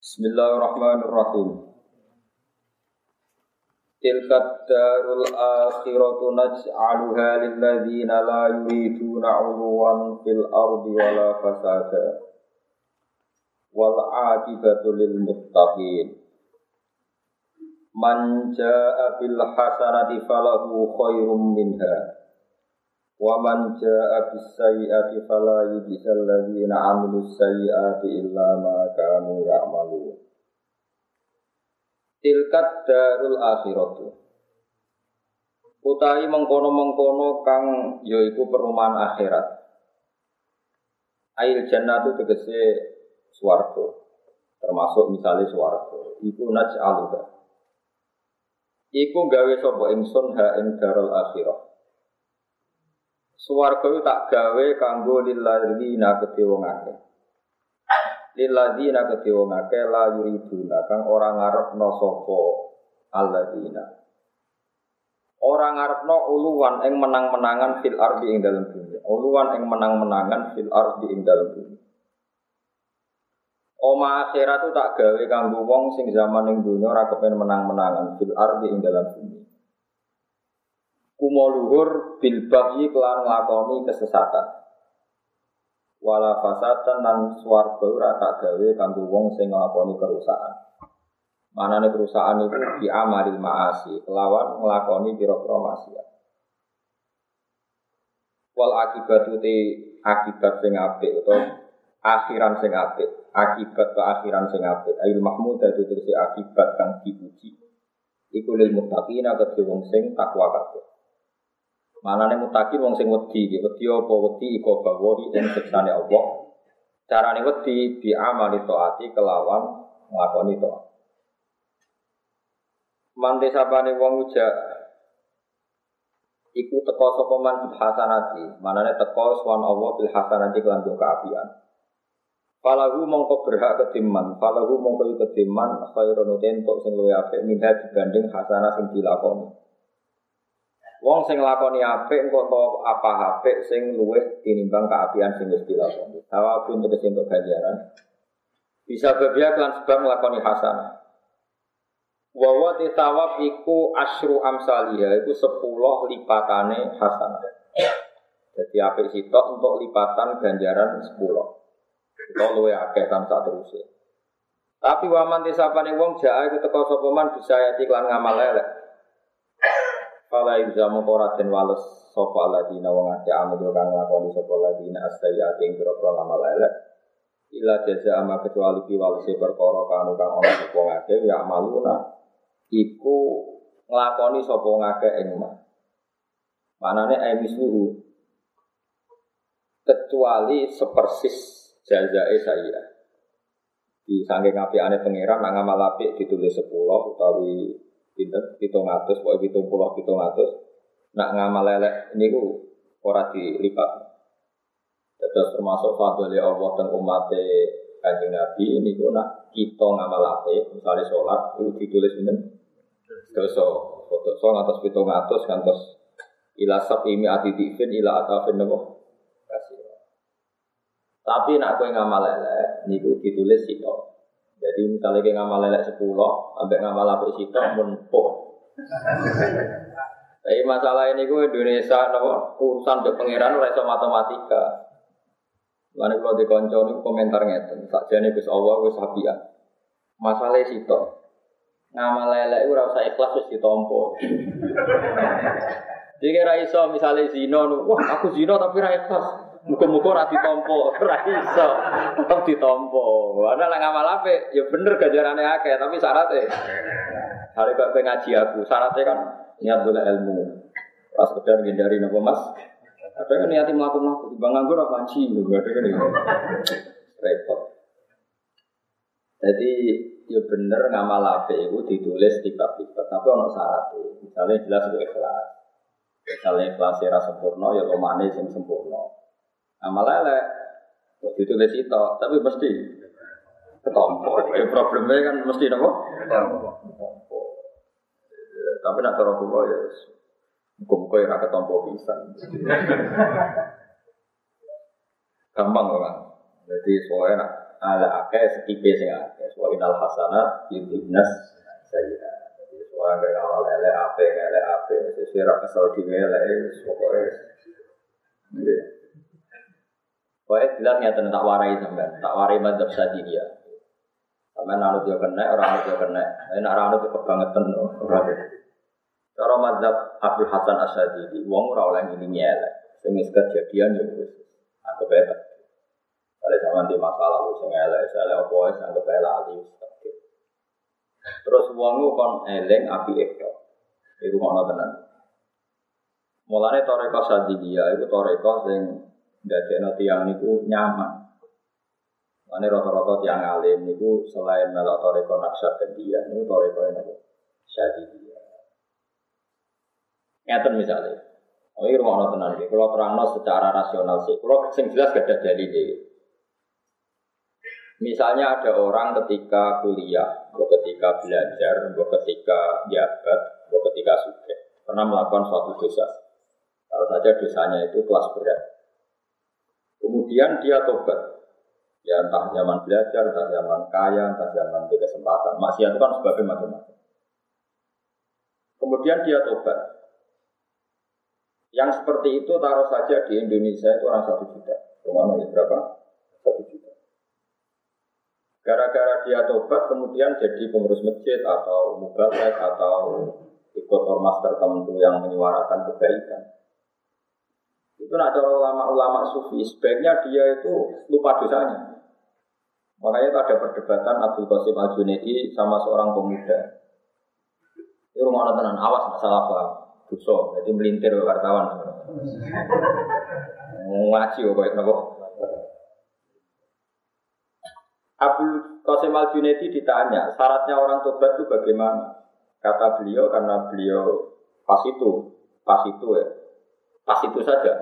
Bismillahirrahmanirrahim. Tilkat darul akhiratu naj'aluha lilladzina la yuriduna 'uluwan fil ardi wala fasada. Wal 'aqibatu lil muttaqin. Man jaa'a bil hasanati falahu khairum minha. Wa man jaa'a bis sayyi'ati fala yujzal ladzina 'amilus sayyi'ati illa ma kanu ya'malun. Tilkat darul akhiratu. Utahi mengkono-mengkono kang yaiku perumahan akhirat. Ail jannatu tegese swarga. Termasuk misalnya swarga. Iku naj'aluha. Iku gawe sapa ingsun ha ing darul akhirah. Suwarga itu tak gawe kanggo lilladzina kedhe wong akeh. Lilladzina kedhe wong akeh la yuriduna kang ora ngarepno sapa alladzina. Ora ngarepno uluwan ing menang-menangan fil ardi ing dalam dunia. Uluwan ing menang-menangan fil ardi ing dalam dunia. Oma akhirat itu tak gawe kanggo wong sing zaman ing dunia ora kepen menang-menangan fil ardi ing dalam bumi kumo luhur bil bagyi kelan nglakoni kesesatan. Wala fasatan lan swarga ora tak gawe kanggo wong sing nglakoni kerusakan. Manane kerusakan itu di amalil maasi kelawan nglakoni pira-pira maksiat. Wal akibat te akibat sing apik utawa akhiran sing apik akibat ke akhiran sing apik. Ayil mahmud dadi akibat kang dipuji iku lil muttaqina kedhe wong sing takwa kabeh Manane mutaki wong sing wedi, wedi apa wedi iko bawahi ing siksane Allah. Carane wedi di amali taati kelawan nglakoni taat. Mante sapane wong uja iku teko sapa man bil hasanati, manane teko swan Allah bil hasanati kelan kaapian. Falahu mongko berhak kediman, falahu mongko kediman khairun untuk sing luwih apik minha dibanding hasanah sing dilakoni. Wong sing lakoni apik engko to apa apik sing luwih tinimbang keapian sing wis dilakoni. Sawabun tegese entuk ganjaran. Bisa berbia kelan sebab nglakoni hasanah. Wa wa tisawab iku asyru amsalia iku 10 lipatane hasanah. Jadi apik sitok untuk lipatan ganjaran 10. Itu luwih akeh samsa terus. Tapi waman tisapane wong jaa iku teko sapa man bisa yati kelan ngamal elek. Fala ilzamu koratin wales sopa ladina wong ake amil kang nglakoni sopa ladina astayati ing pira-pira ngamal elek. Ila jaza ama kecuali pi walese perkara kanu kang ana sapa ngake ya amaluna iku nglakoni sapa ngake ing ma. Manane ai misluhu kecuali sepersis jazae saya. Di saking apiane pangeran nang ngamal apik ditulis 10 utawi pinter pitung atus pokoknya pitung puluh pitung atus. Nak ngamal lelek ini ku ora dilipat. Terus termasuk fadli Allah dan umat kanjeng Nabi ini ku nak kita ngamal ape misalnya sholat itu ditulis ini dosa. Foto so ngatas pitung atus kantos ila imi ati difin ila atafin nopo tapi nak kue ngamal lelek niku ditulis itu jadi misalnya kita ngamal lelek sepuluh, sampai ngamal apa sitok pun Tapi masalah ini gue Indonesia, nopo urusan untuk pangeran oleh matematika. Lalu kalau di konco ini komentar ngeten, saja nih Gus Allah Gus Habia. Masalah sitok, ngamal lelek gue rasa ikhlas terus ditompo. Jadi kira iso misalnya zino, wah aku zino tapi ra ikhlas. Muka-muka ora ditompo, ora iso. Tetep ditompo. Ana lah ngamal apik, ya bener ganjarane akeh, tapi syaratnya Hari kok ngaji aku, syaratnya kan niat boleh ilmu. Pas sekedar ngindari nopo Mas. Ada kan niati melakukan di bang anggur apa ngaji, ada kan ini. Repot. Jadi ya bener ngamal apik itu ditulis tiba-tiba, tapi ono syaratnya. Misalnya jelas itu ikhlas. Misalnya ikhlas ya sempurna, ya manis yang sempurna. Amal elek. Ditulis itu, tapi mesti ketompo. Ya problemnya kan mesti nopo? Ketompo. Tapi nak cara kula ya muga-muga ya ketompo bisa. Gampang kan. Jadi soalnya nak ala akeh setipe sing akeh. Wa inal hasanat yudhibnas sayyi'at. Wah, gak ngawal lele ape, lele ape, sesuai rak kesel lele, pokoknya. Pokoknya jelas nggak tak warai sampai, tak warai mantap saja dia. Sampai nanut dia kena, orang nanut dia kena. Ini orang nanut dia kebangetan, orang Cara madzhab Abdul Hasan Asyadidi, wong ora oleh ini nyelek. Sing kejadian yo wis anggap ae. Kalau sama di masalah sing elek, elek apa wis anggap ae lali Terus wong kon eleng api ekto. Iku ngono tenan. Mulane toreko sadidiyah iku toreko sing ndadekno tiyang niku nyaman. Mulane rata-rata tiyang alim niku selain melok toreko naksadiyah niku toreko niku sadidiyah. Ngeten misalnya. Oh, ini rumah tenan Kalau terang secara rasional sih, kalau sing jelas gak ada dalil Misalnya ada orang ketika kuliah, atau ketika belajar, atau ketika jabat, atau ketika sudah pernah melakukan suatu dosa. Kalau saja dosanya itu kelas berat. Kemudian dia tobat. Ya entah zaman belajar, entah zaman kaya, entah zaman di kesempatan. Masih itu kan sebagai macam-macam. Kemudian dia tobat. Yang seperti itu taruh saja di Indonesia itu orang satu juta. Rumah berapa? Satu juta. Gara-gara dia tobat kemudian jadi pengurus masjid atau mubalek atau ikut ormas tertentu yang menyuarakan kebaikan. Itu cara ulama-ulama sufi, sebaiknya dia itu lupa dosanya. Makanya ada perdebatan Abdul Qasim Al Junaidi sama seorang pemuda. Ini rumah tenan, awas masalah apa? Dosa, jadi melintir wartawan. Ngaji kok kayak Abdul Qasim Al Junaidi ditanya, syaratnya orang tobat itu bagaimana? Kata beliau karena beliau pas itu, pas itu ya, pas itu saja.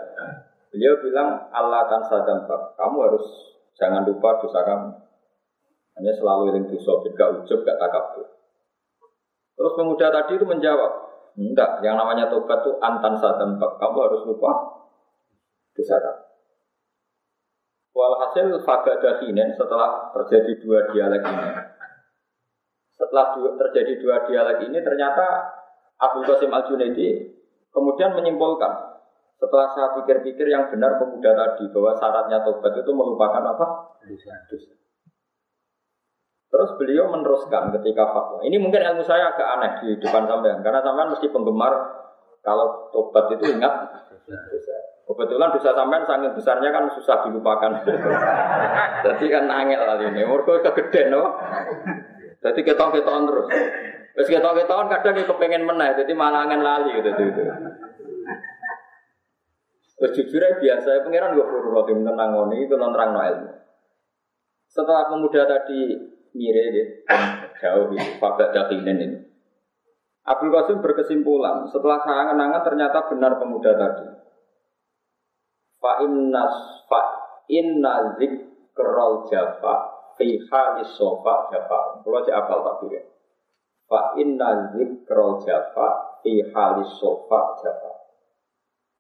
Beliau bilang Allah akan sadampak. Kamu harus jangan lupa dosa kamu. Hanya selalu yang dosa, gak ujub, gak takabur. Terus pemuda tadi itu menjawab, enggak, yang namanya tobat itu antan sadampak. Kamu harus lupa dosa kamu. Walhasil faga dahinen setelah terjadi dua dialek ini. Setelah terjadi dua dialek ini ternyata Abdul Qasim Al Junaidi kemudian menyimpulkan setelah saya pikir-pikir yang benar pemuda tadi bahwa syaratnya tobat itu melupakan apa? Dosa. Terus beliau meneruskan ketika fatwa. Ini mungkin ilmu saya agak aneh di depan sampean karena sampean mesti penggemar kalau tobat itu ingat dosa. Kebetulan dosa sampean sangat besarnya kan susah dilupakan. Jadi kan nangil lah ini. Mereka kegeden no. Jadi ketong-ketong terus. Terus ketong-ketong kadang kepengen menang, jadi malah angin lali gitu. gitu. Terus jujur aja biasa, pengiran gue perlu roti menenang ini itu terang no ilmu. Setelah pemuda tadi mire ya, jauh gitu, pada dakinen ini. Abdul Qasim berkesimpulan, setelah saya kenangan ternyata benar pemuda tadi. Fa inna fa inna zikrol jafa fi halis sofa jafa. Kalau saya apal tak Fa inna zikrol jafa fi halis sofa jafa.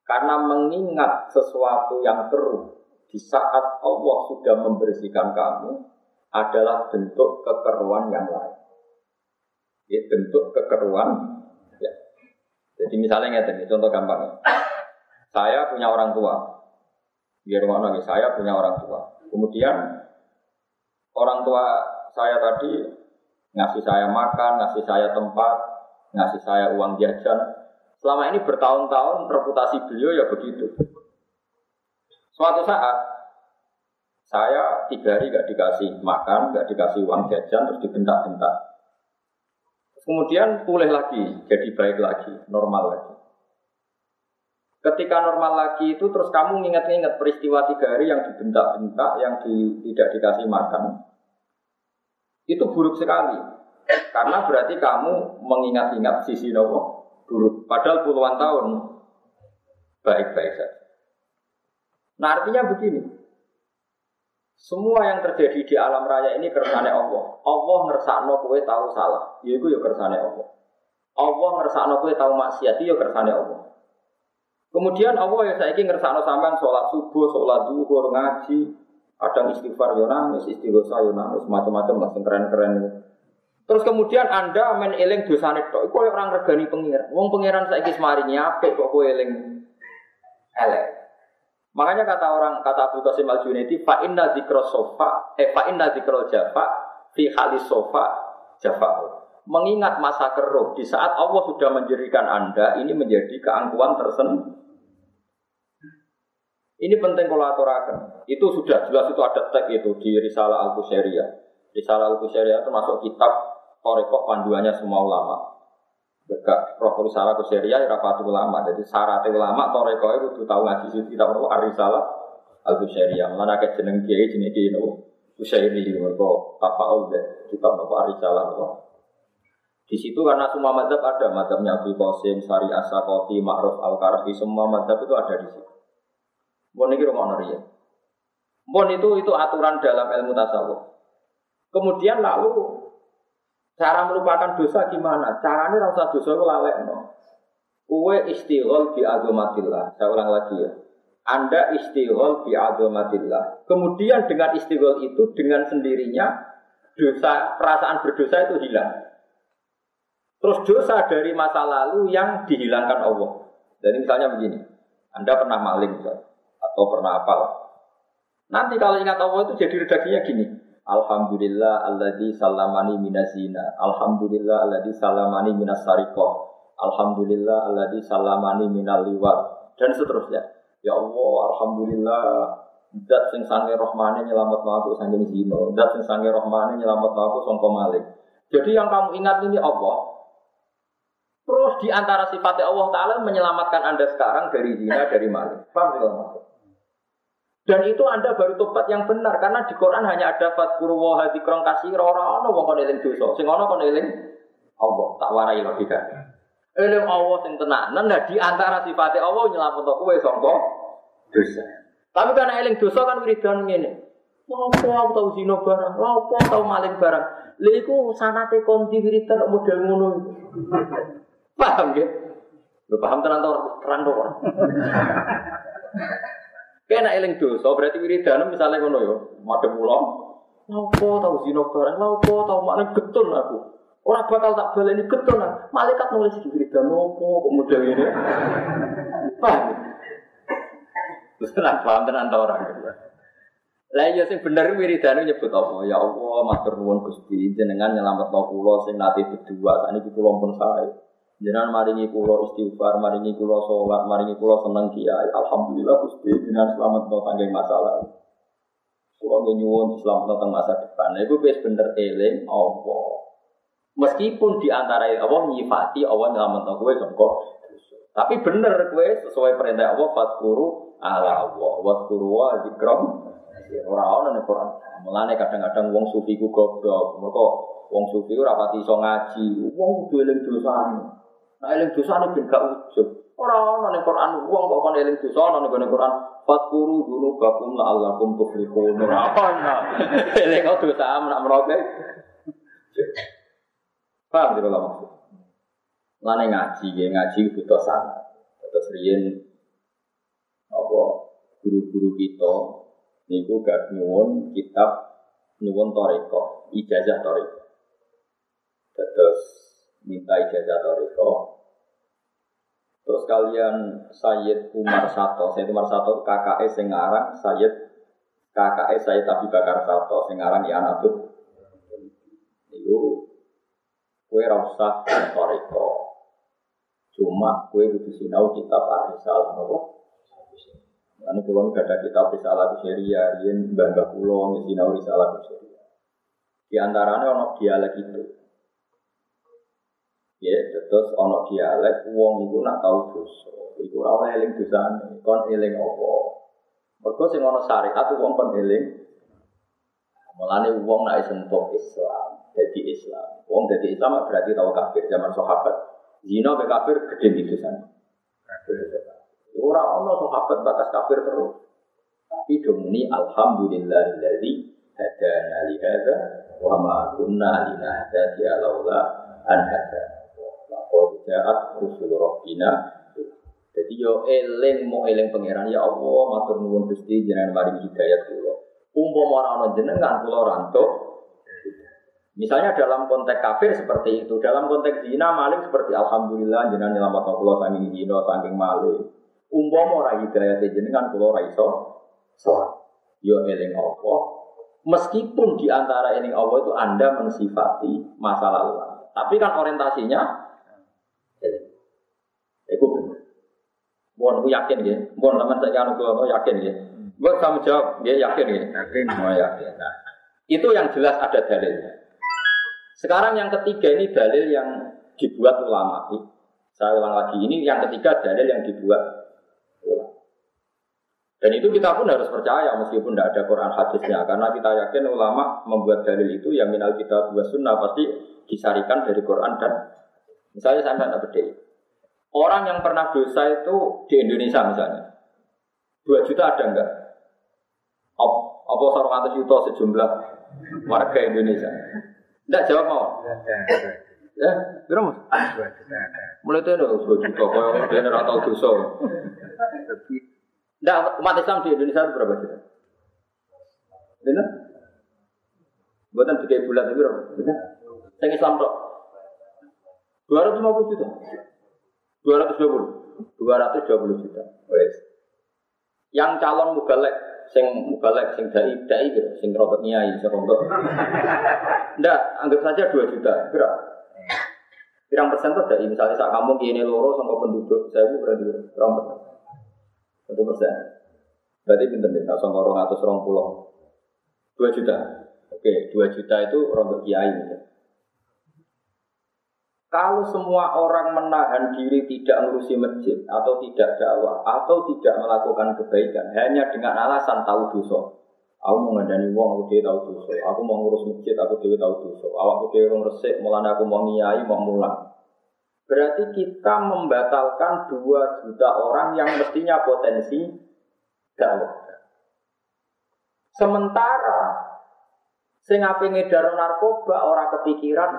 Karena mengingat sesuatu yang keruh di saat Allah sudah membersihkan kamu adalah bentuk kekeruan yang lain. Ya, bentuk kekeruan. Ya. Jadi misalnya ini contoh gampang. Saya punya orang tua, Biar mana saya punya orang tua. Kemudian orang tua saya tadi ngasih saya makan, ngasih saya tempat, ngasih saya uang jajan. Selama ini bertahun-tahun reputasi beliau ya begitu. Suatu saat saya tiga hari gak dikasih makan, gak dikasih uang jajan, terus dibentak-bentak. Kemudian pulih lagi, jadi baik lagi, normal lagi. Ketika normal lagi itu terus kamu ingat-ingat peristiwa tiga hari yang dibentak-bentak, yang di, tidak dikasih makan. Itu buruk sekali. Karena berarti kamu mengingat-ingat sisi buruk. Padahal puluhan tahun baik-baik saja. Nah artinya begini. Semua yang terjadi di alam raya ini kersane Allah. Allah ngersakno kowe tahu salah. Ya itu ya kersane Allah. Allah ngersakno kowe tahu maksiat ya kersane Allah. Kemudian Allah ya ingin ngersakno sampean sholat subuh, sholat duhur, ngaji, Kadang istighfar yo nangis, istighosa yo nangis, macam-macam lah sing keren-keren. Terus kemudian Anda main eling dosane tok, iku orang regani pengiran. Wong pengiran saiki semaringi apik kok kowe eling elek. Makanya kata orang kata Abu Qasim Al Junaidi, fa inna dzikra sofa, eh fa inna dzikra jafa fi halis sofa jafa. Mengingat masa keruh di saat Allah sudah menjadikan Anda ini menjadi keangkuhan tersendiri. Ini penting kalau aturakan. Itu sudah jelas itu ada tag itu di Risalah Al Qusairiyah. Risalah Al itu masuk kitab Torekoh panduannya semua ulama. Berkak Roh Risalah Al Qusairiyah ya rapatu ulama. Jadi syarat ulama Torekoh itu tahu ngaji situ kita perlu Risalah Al Qusairiyah. Mana ke jeneng kiai jeneng kiai no Qusairi mereka tafaul deh kitab nopo Risalah nopo. Di situ karena semua madhab ada, madhabnya Abu Qasim, Sari Asakoti, Ma'ruf Al-Karafi, semua madhab itu ada di situ. Mohon ini rumah ya. Mohon itu itu aturan dalam ilmu tasawuf. Kemudian lalu cara melupakan dosa gimana? Caranya rasa dosa itu lalek no. Kue istighol bi agomatillah. Saya ulang lagi ya. Anda istighol bi agomatillah. Kemudian dengan istighol itu dengan sendirinya dosa perasaan berdosa itu hilang. Terus dosa dari masa lalu yang dihilangkan Allah. Jadi misalnya begini, Anda pernah maling atau pernah apal. Nanti kalau ingat Allah itu jadi redaksinya gini. Alhamdulillah alladzi salamani minazina. Alhamdulillah alladzi salamani minas sarikoh. Alhamdulillah alladzi salamani minal liwat. Dan seterusnya. Ya Allah, Alhamdulillah Dat sing sange rohmane nyelamat aku sange zino. Dat sing sange rohmane nyelamat aku songko malik. Jadi yang kamu ingat ini Allah. Terus di antara sifatnya Allah Ta'ala menyelamatkan Anda sekarang dari zina, dari malik. Paham sih maksud? Dan itu Anda baru tobat yang benar karena di Quran hanya ada fatkuru wa hadzikron kasih ora ono wong kon eling dosa. Sing ono kon eling Allah, tak warai logika. Eling Allah sing tenanan nah di antara sifatnya Allah nyelametno kowe sangka dosa. Tapi karena eling dosa kan wiridan ngene. Lapo aku tau zina barang, lapo tau maling barang. Lha iku sanate konti wiridan model ngono. Paham ya? Lu paham tenan to terang to Kena eling dosa berarti wiridan misalnya ngono yo, madhep kula. Lapo tau zina barang, lapo tau mana getun aku. Orang bakal tak baleni getun aku. Malaikat nulis di wiridan opo kok model ini. Paham? Terus tenan paham tenan ta orang. Lah iya sing bener wiridane nyebut apa? Ya Allah, matur nuwun Gusti, jenengan nyelametno kula sing nate berdua sakniki kula pun sae. Jangan maringi kulo istighfar, maringi kulo sholat, maringi kulo seneng kiai. Alhamdulillah Gusti jangan selamat no sanggeng masalah. Kulo nyuwun selamat no masa depan. Nah, itu bes bener eling Allah. Meskipun di antara Allah nyifati Allah nyelamat no kue songko. Tapi bener kue sesuai perintah Allah fatkuru ala Allah. Watkuru wa zikram. Orang-orang nih Quran. Mulane kadang-kadang wong sufi ku goblok. Mereka wong sufi ora pati iso ngaji. Wong kudu eling dosane. Nah eling dosa ini ben gak ujub. Orang orang ning Quran wong kok kon eling dosa ana ning Quran fatkuru dulu bakum la allakum tuflihun. Ora ana. Eling dosa nak meroke. Paham tidak lah maksud? Lane ngaji, ya ngaji butuh sana. Terus riyen apa guru-guru kita niku gak nyuwun kitab nyuwun toriko, ijazah toriko. Terus minta ijazah toriko. Terus kalian Sayyid Umar Sato, Sayyid Umar Sato KKS Sengarang, Sayyid KKS Sayyid Abi Bakar Sato Sengarang ya anak tuh. Itu kue rasa toriko. Cuma kue butuh sinau kitab Arisal, nopo. Ini pulau gak ada kitab Risalah Kusyeria, Rien Mbah Pulau, Sinau Risalah Kusyeria. Di antaranya ono dialek itu. Ya, terus ono dialek wong iku nak tau dosa. Iku ora oleh eling dosane, kon eling apa? Mergo sing ono syariat wong kon eling. Mulane wong nak sentuh Islam, jadi Islam. Wong jadi Islam berarti tau kafir zaman sahabat. Zina be kafir gede di dosane. Ora ono sahabat batas kafir terus. Tapi domini alhamdulillahilladzi hadana li hadza wa ma kunna linahtadiya laula an hadana. Ja'at rusul rabbina. Jadi yo eling mau eling pangeran ya Allah matur nuwun Gusti jenengan mari hidayat kula. Umpama ora ana jenengan kula. Misalnya dalam konteks kafir seperti itu, dalam konteks zina maling seperti alhamdulillah jenengan nyelametno kula saking zina saking maling. Umpama ora hidayah jenengan kula ora iso salat. Yo eling apa? Meskipun di antara eling Allah itu Anda mensifati masa lalu. Tapi kan orientasinya eling. Iku bener. Mohon yakin ya. Mohon teman saya anu kula yakin ya. Buat kamu jawab, dia yakin ya? Yakin. Oh yakin. Nah, itu yang jelas ada dalilnya. Sekarang yang ketiga ini dalil yang dibuat ulama. Saya ulang lagi, ini yang ketiga dalil yang dibuat ulama. Dan itu kita pun harus percaya meskipun tidak ada Quran hadisnya karena kita yakin ulama membuat dalil itu yang minal kita buat sunnah pasti disarikan dari Quran dan misalnya saya tidak beda. Orang yang pernah dosa itu di Indonesia misalnya dua juta ada enggak? Apa sarung atas juta sejumlah warga Indonesia? Tidak jawab mau. Ya, berapa mas? Mulai itu ada dua juta, kalau dia nggak tahu dosa. Tidak, umat Islam di Indonesia itu berapa juta? Benar? Buatan tiga bulan itu berapa? Benar? Yang Islam dok. 250 juta. 220. 220 juta. Wes. Yang calon mubalek sing mubalek sing dai dai gitu, sing rotot nyai, sing rotot. Ndak, anggap saja 2 juta. Berapa? Pirang persen tuh dari misalnya saat kamu gini loro sama penduduk saya berarti berapa persen? Satu persen. Berarti pinter deh, sama orang atau orang pulau. Dua juta. Oke, dua juta itu rontok kiai. Misalnya. Kalau semua orang menahan diri tidak ngurusi masjid atau tidak dakwah atau tidak melakukan kebaikan hanya dengan alasan tahu dosa. Aku mau ngandani wong, aku dia tahu dosa. Aku mau ngurus masjid, aku dia tahu dosa. Aku dia orang resik, mulanya aku mau ngiyai, mau mulang. Berarti kita membatalkan dua juta orang yang mestinya potensi dakwah. Sementara sing ngedar narkoba orang kepikiran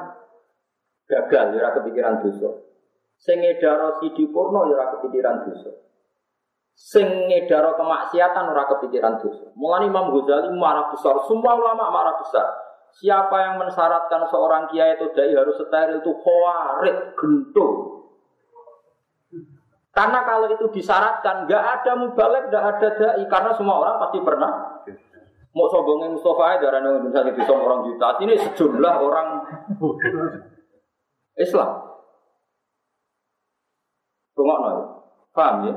gagal ya kepikiran dosa. Sing sidi porno ya kepikiran dosa. Sing ngedaro kemaksiatan ora kepikiran dosa. Mulane Imam Ghazali marah besar, semua ulama marah besar. Siapa yang mensyaratkan seorang kiai itu dai harus steril itu khawarid, gentul. Karena kalau itu disyaratkan, nggak ada mubalek, nggak ada dai, karena semua orang pasti pernah. Mau sombongin Mustafa aja, karena Indonesia itu orang juta, ini sejumlah orang Islam. Rumah nol, paham ya?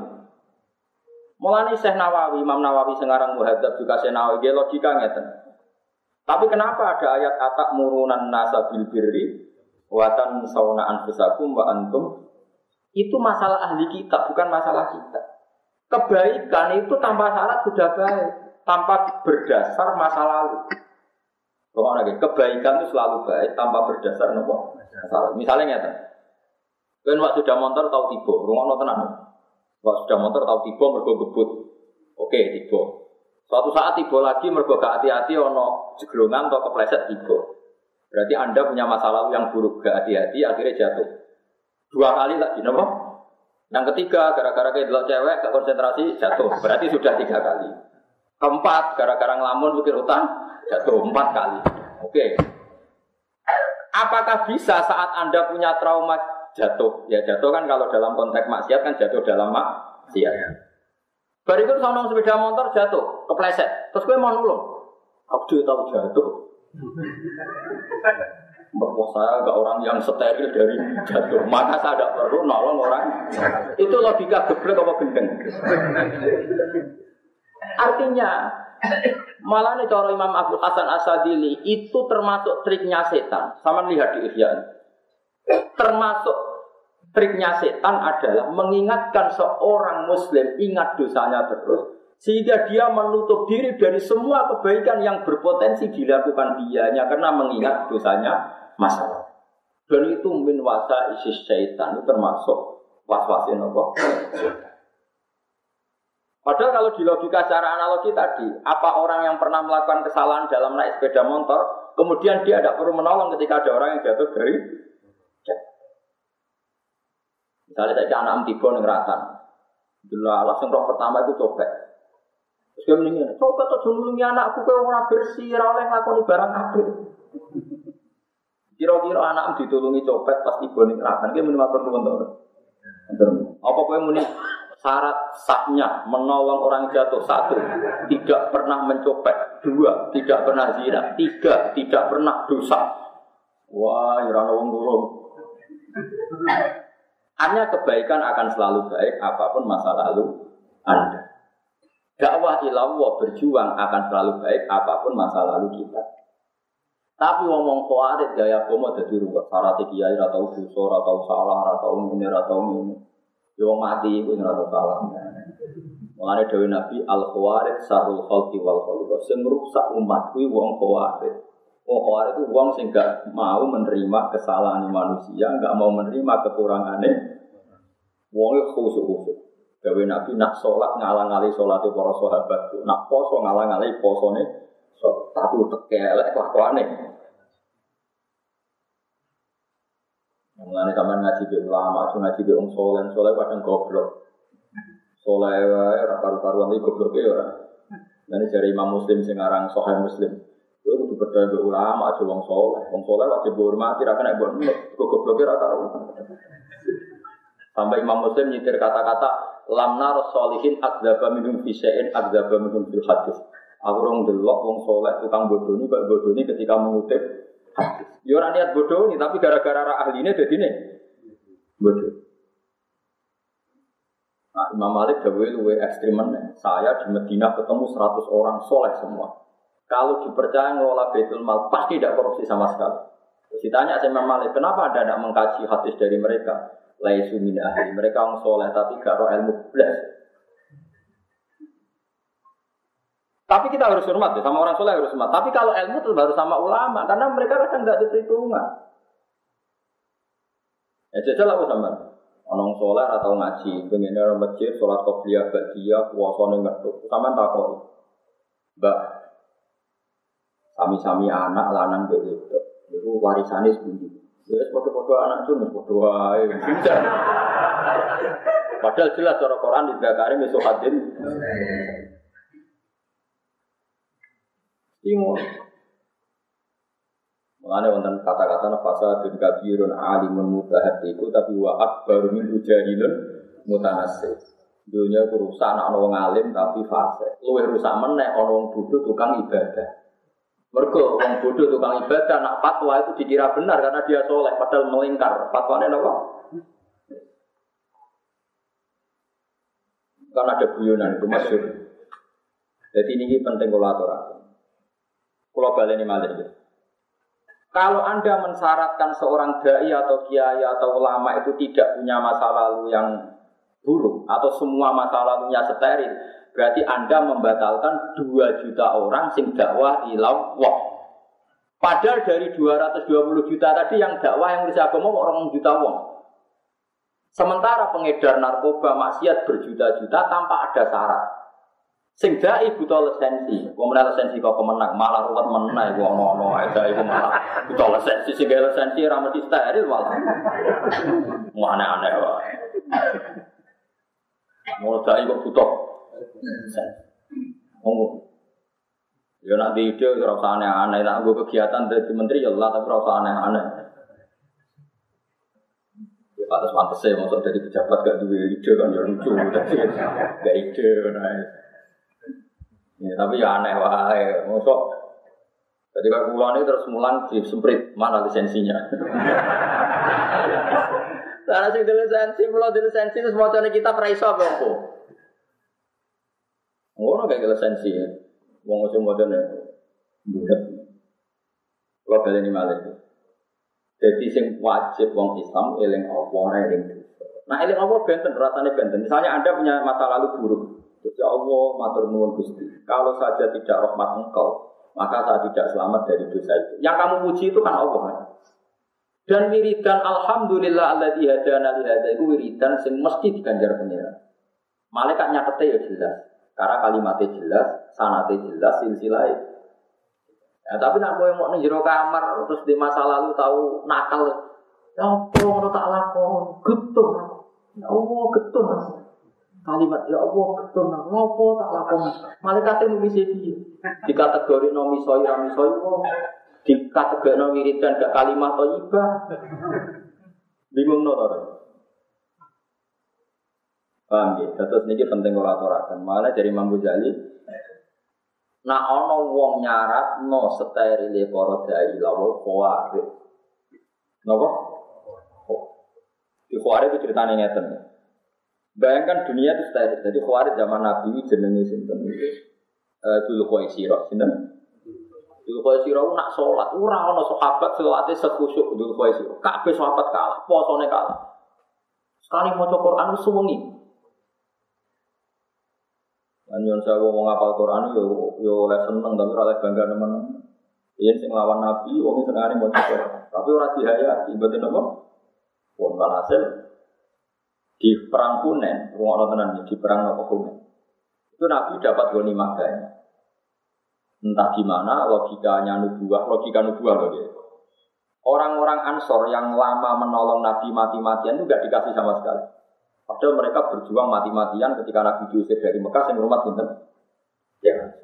Mulane Syekh Nawawi, Imam Nawawi sekarang muhadzab juga Syekh Nawawi, dia logika ngeten. Tapi kenapa ada ayat atak murunan nasa bil birri watan sauna anfusakum wa antum itu masalah ahli kita, bukan masalah kita. Kebaikan itu tanpa syarat sudah baik, tanpa berdasar masa lalu. Rumah lagi, kebaikan itu selalu baik tanpa berdasar nopo. Misalnya nyata. Kan waktu sudah motor tahu tiba, rumah no tenang. Waktu sudah motor tahu tiba mergo gebut. Oke, tiba. Suatu saat tiba lagi mergo gak hati-hati ono jeglongan atau kepleset tiba. Berarti Anda punya masa lalu yang buruk, gak hati-hati akhirnya jatuh. Dua kali lagi, nopo? Yang ketiga, gara-gara kayak cewek gak konsentrasi jatuh. Berarti sudah tiga kali. Keempat, gara-gara ngelamun pikir utang jatuh empat kali. Oke, Apakah bisa saat Anda punya trauma jatuh? Ya jatuh kan kalau dalam konteks maksiat kan jatuh dalam maksiat. Berikut sama sepeda motor jatuh, kepleset. Terus gue mau nulung. Aku tahu jatuh. Bahwa saya agak orang yang steril dari jatuh. Maka saya tidak perlu nolong orang. Itu logika geblek apa gendeng. Artinya Malah nih cara Imam Abu Hasan Asadili itu termasuk triknya setan. Sama lihat di Ihya. Termasuk triknya setan adalah mengingatkan seorang muslim ingat dosanya terus sehingga dia menutup diri dari semua kebaikan yang berpotensi dilakukan dianya karena mengingat dosanya masalah. Dan itu min wasa isis syaitan itu termasuk was-wasin? Padahal kalau di logika secara analogi tadi, apa orang yang pernah melakukan kesalahan dalam naik sepeda motor, kemudian dia tidak perlu menolong ketika ada orang yang jatuh dari Misalnya saya anak tiba ning ratan. Dulu langsung roh pertama itu copet. Terus dia mendingin, coba tuh nulungi anakku kau ora bersih, ora oleh ngakoni barang apik. Kira-kira anak ditulungi copet pas ibu ning kerakan, dia nuwun to. Apa kowe muni syarat sahnya menolong orang jatuh satu tidak pernah mencopet dua tidak pernah zina tiga tidak pernah dosa wah ya wong durung hanya kebaikan akan selalu baik apa pun masa lalu anda dakwah ilallah berjuang akan selalu baik apa pun masa lalu kita tapi ngomong kuarit gaya komo jadi ruwet. Syarat kiai atau dosa atau salah atau ini atau ini. Yo mati itu atau salah. Mengenai Dewi Nabi al khawarid sarul khalqi wal khaliqah. Sing rusak umat kuwi wong khawarid. Wong khawarid itu wong sing gak mau menerima kesalahan manusia, gak mau menerima kekurangannya. Wong itu khusus-khusus. Dewi Nabi nak sholat ngalang-ngali sholatnya para sahabat. Nak poso ngalang-ngali posone So, tapi tekelek kelakuannya. Mengenai zaman ngaji be ulama, cuma ngaji be orang soleh, soleh kadang goblok. Soleh wae ora iki goblok ya ora. Nanti dari Imam Muslim sing aran Muslim. Kowe kudu percaya be ulama aja wong soleh. Wong soleh wajib dihormati ra kena mbok goblok ora karo. Sampai Imam Muslim nyitir kata-kata lamna solihin adzaba minum fisein adzaba minum fil hadis. Aku orang delok wong soleh tukang bodoh ini, kok bodoh ini ketika mengutip. Ya orang niat bodoh ini, tapi gara-gara ahli ini jadi ini bodoh. Nah, Imam Malik jauh lebih ekstrim Saya di Medina ketemu 100 orang soleh semua. Kalau dipercaya ngelola betul Mal, pasti tidak korupsi sama sekali. Terus ditanya sama Imam Malik, kenapa Anda tidak mengkaji hadis dari mereka? Laisu min ahli. Mereka orang soleh, tapi gak roh ilmu. Belas. Tapi kita harus hormat ya, sama orang soleh harus hormat. Tapi kalau ilmu itu baru sama ulama, karena mereka kadang nggak ada perhitungan. Ya jajal aku sama. Orang soleh atau ngaji, pengen orang masjid, sholat kopiah, badia, puasanya ngetuk. Sama tak kok. Mbak, sami-sami anak lanang kayak gitu. Itu warisannya sebuti. Ya, foto-foto anak itu, foto. Padahal jelas cara Quran di Zakari hadin. Timur. Mengenai wonten kata-kata fasa dan kabirun alimun mutahatiku tapi wa akbar min ujahilun mutanasib. Dunia ku rusak anak alim tapi fase. Luwih rusak meneh orang bodoh tukang ibadah. Mergo orang bodoh tukang ibadah nak fatwa itu dikira benar karena dia soleh padahal melingkar. Fatwanya apa? Kan ada guyonan itu. Jadi ini penting kalau Bali ini malah ya. Kalau Anda mensyaratkan seorang dai atau kiai atau ulama itu tidak punya masa lalu yang buruk atau semua masa lalunya steril, berarti Anda membatalkan 2 juta orang sing dakwah ilawah. Padahal dari 220 juta tadi yang dakwah yang bisa agama orang juta wong. Sementara pengedar narkoba maksiat berjuta-juta tanpa ada syarat. Sing dai buta lisensi, wong menawa lisensi kok kemenang, malah ruwet menang iku ono-ono ae dai malah buta lisensi sing gawe lisensi ora mesti steril malah. Mau aneh-aneh wae. Mau dai kok buta. Oh. Ya nak di ide ora aneh-aneh, nak gue kegiatan dari menteri ya Allah tapi ora usah aneh-aneh. Ya saya masuk dari pejabat gak duwe ide kan ya lucu, gak ide nah. Ya, tapi ya aneh wae. Mosok jadi kalau pulang ini terus mulan di semprit mana lisensinya? Karena sing lisensi, pulau di lisensi itu semua kita peraiso apa apa? Ngono kayak lisensi ya. Wong sing modene budak. Kalau kalian ini malah Jadi sing wajib wong Islam eling Allah eling Nah eling Allah benten rasanya benten. Misalnya anda punya masa lalu buruk, Terus Allah, matur nuwun Gusti. Kalau saja tidak rahmat engkau, maka saya tidak selamat dari dosa itu. Yang kamu puji itu kan Allah. Kan? Dan wiridan alhamdulillah alladzi hadana li hadza itu wiridan sing mesti diganjar pengiran. Malaikat nyatete ya jelas. Karena kalimatnya jelas, sanate jelas, silsilah Ya, tapi nak yang mau jero kamar terus di masa lalu tahu nakal, ya apa ngono tak lakon, getun. Ya Allah getun. Kalimat ya Allah ketun ngopo tak lakon malaikat nulis iki di kategori no misoi ra misoi di kategori no wiridan gak kalimat thayyibah bingung no Paham ya? Terus ini penting kalau aturakan. Mana dari Imam Ghazali, nah ono wong nyarat no sterile para dai lawul khawarij. Napa? Di khawarij itu ceritanya ngeten. Bayangkan dunia itu steril. Jadi khawarij zaman Nabi jenenge sinten itu eh dulu Khaisira, sinten? Dulu Khaisira nak sholat, ora ana sahabat salate sekhusyuk dulu Khaisira. Kabeh sahabat kalah, posone kalah. Sekali maca Quran suwengi. Lan yen saya wong ngapal Quran yo yo oleh seneng tapi ora oleh bangga teman. Yen sing Nabi wong senengane maca Quran. Tapi ora dihayati, mboten apa? Pun hasil di perang Hunen, rumah tenan di perang apa Hunen. Itu Nabi dapat goni banyak. Entah gimana logikanya nubuah, logika nubuah loh gitu. Orang-orang Ansor yang lama menolong Nabi mati-matian itu gak dikasih sama sekali. Padahal mereka berjuang mati-matian ketika Nabi diusir dari Mekah, yang rumah sinten. Ya.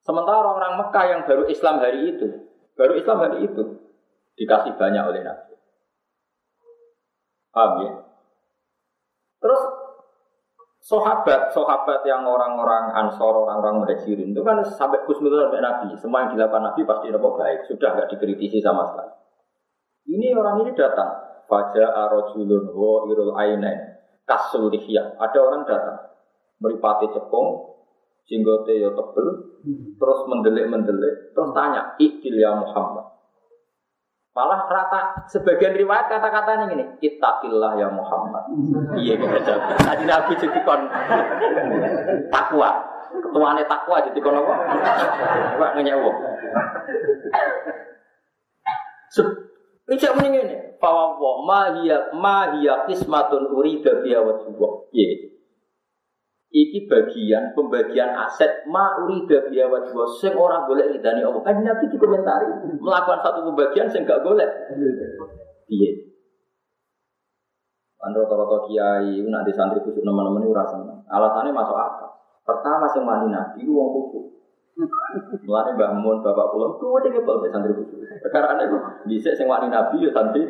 Sementara orang-orang Mekah yang baru Islam hari itu, baru Islam hari itu dikasih banyak oleh Nabi. Paham ya? Terus sahabat, sahabat yang orang-orang ansor, orang-orang muhajirin itu kan sampai khusnudul sampai Nabi. Semua yang dilakukan Nabi pasti dapat baik. Sudah nggak dikritisi sama sekali. Ini orang ini datang. Faja arojulun ho irul ainen kasul Ada orang datang. Meripati cepung, jenggote ya tebel, terus mendelik-mendelik, terus tanya, Ikil ya Muhammad. Malah rata sebagian riwayat kata-kata ini kita ittaqillah ya Muhammad. Iya kita jawab. Tadi Nabi jadi kon takwa. Ketuane takwa jadi kon apa? Pak ngenyewo. Ijak mending ini. Bahwa ma hiya ma hiya kismatun urida biya wa Iya. Iki bagian pembagian aset ma urida biya wajwa sing ora boleh ridani Allah. Kan Nabi dikomentari melakukan satu pembagian sing gak boleh. Iya. Kan rata-rata kiai nanti santri kusuk teman-teman itu rasanya. Alasannya masuk akal. Pertama sing mani Nabi wong kusuk. Mulane Mbah Mun bapak kula kuwi kok santri kusuk. Perkara itu bisa sing wani Nabi ya santri.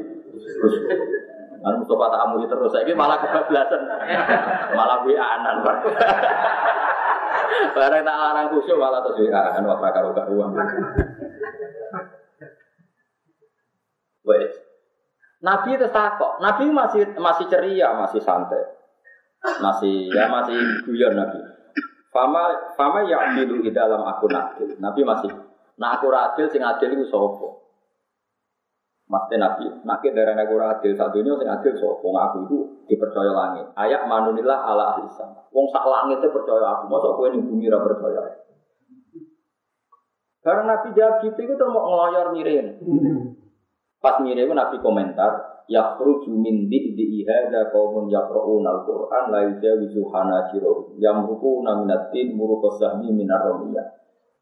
Kan Mustafa tak amuli terus, saya malah kebablasan, malah wianan. Barang tak larang khusyuk malah terus wianan, wah karo uang. Wes. Nabi itu takut, Nabi masih masih ceria, masih santai, masih ya masih guyon Nabi. Fama fama ya di dalam aku adil. Nabi masih, nah aku adil sing adil itu sopo. Mesti Nabi, nabi darah nabi adil satu ini sing adil so, wong aku itu dipercaya langit. Ayat manunilah ala ahli. Wong sak langit itu percaya aku, masa aku ini bumi ra percaya. Karena Nabi jawab gitu itu terus mau ngeloyor mirin. Pas mirin itu Nabi komentar, ya min di di ihada kaumun yakra'un al-Qur'an la yujawizu hanajirahum yamruquna minatin muruqasahmi minar romiyah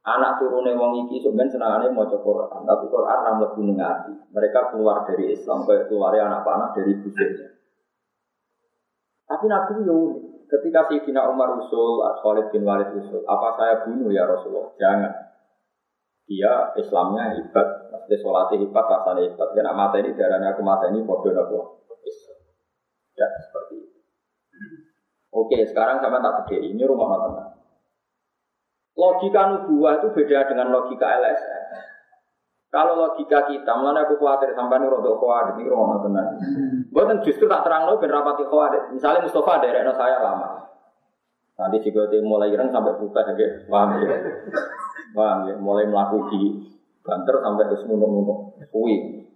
Anak turune wong iki sebenarnya senangane maca Quran, tapi Quran ram lebu ning ati. Mereka keluar dari Islam kayak keluar anak panah dari busuknya. Tapi Nabi yo ketika Sayyidina Umar usul, Khalid bin Walid usul, apa saya bunuh ya Rasulullah? Jangan. Dia Islamnya hebat, maksudnya sholatnya hebat, rasanya hebat. Karena mata ini darahnya aku mata ini bodoh nopo. Ya seperti itu. Oke, sekarang sama tak gede. Ini rumah teman. Logika nubuah itu beda dengan logika LSM. Kalau logika kita, mana aku khawatir sampai nih rodok khawatir ini rono tenan. Bukan justru tak terang loh ben rapati khawatir. Misalnya Mustafa dari saya lama. Nanti jika dia mulai ireng sampai buka ya, paham ya, paham ya, mulai melakukan banter sampai ke semunung-munung, kui.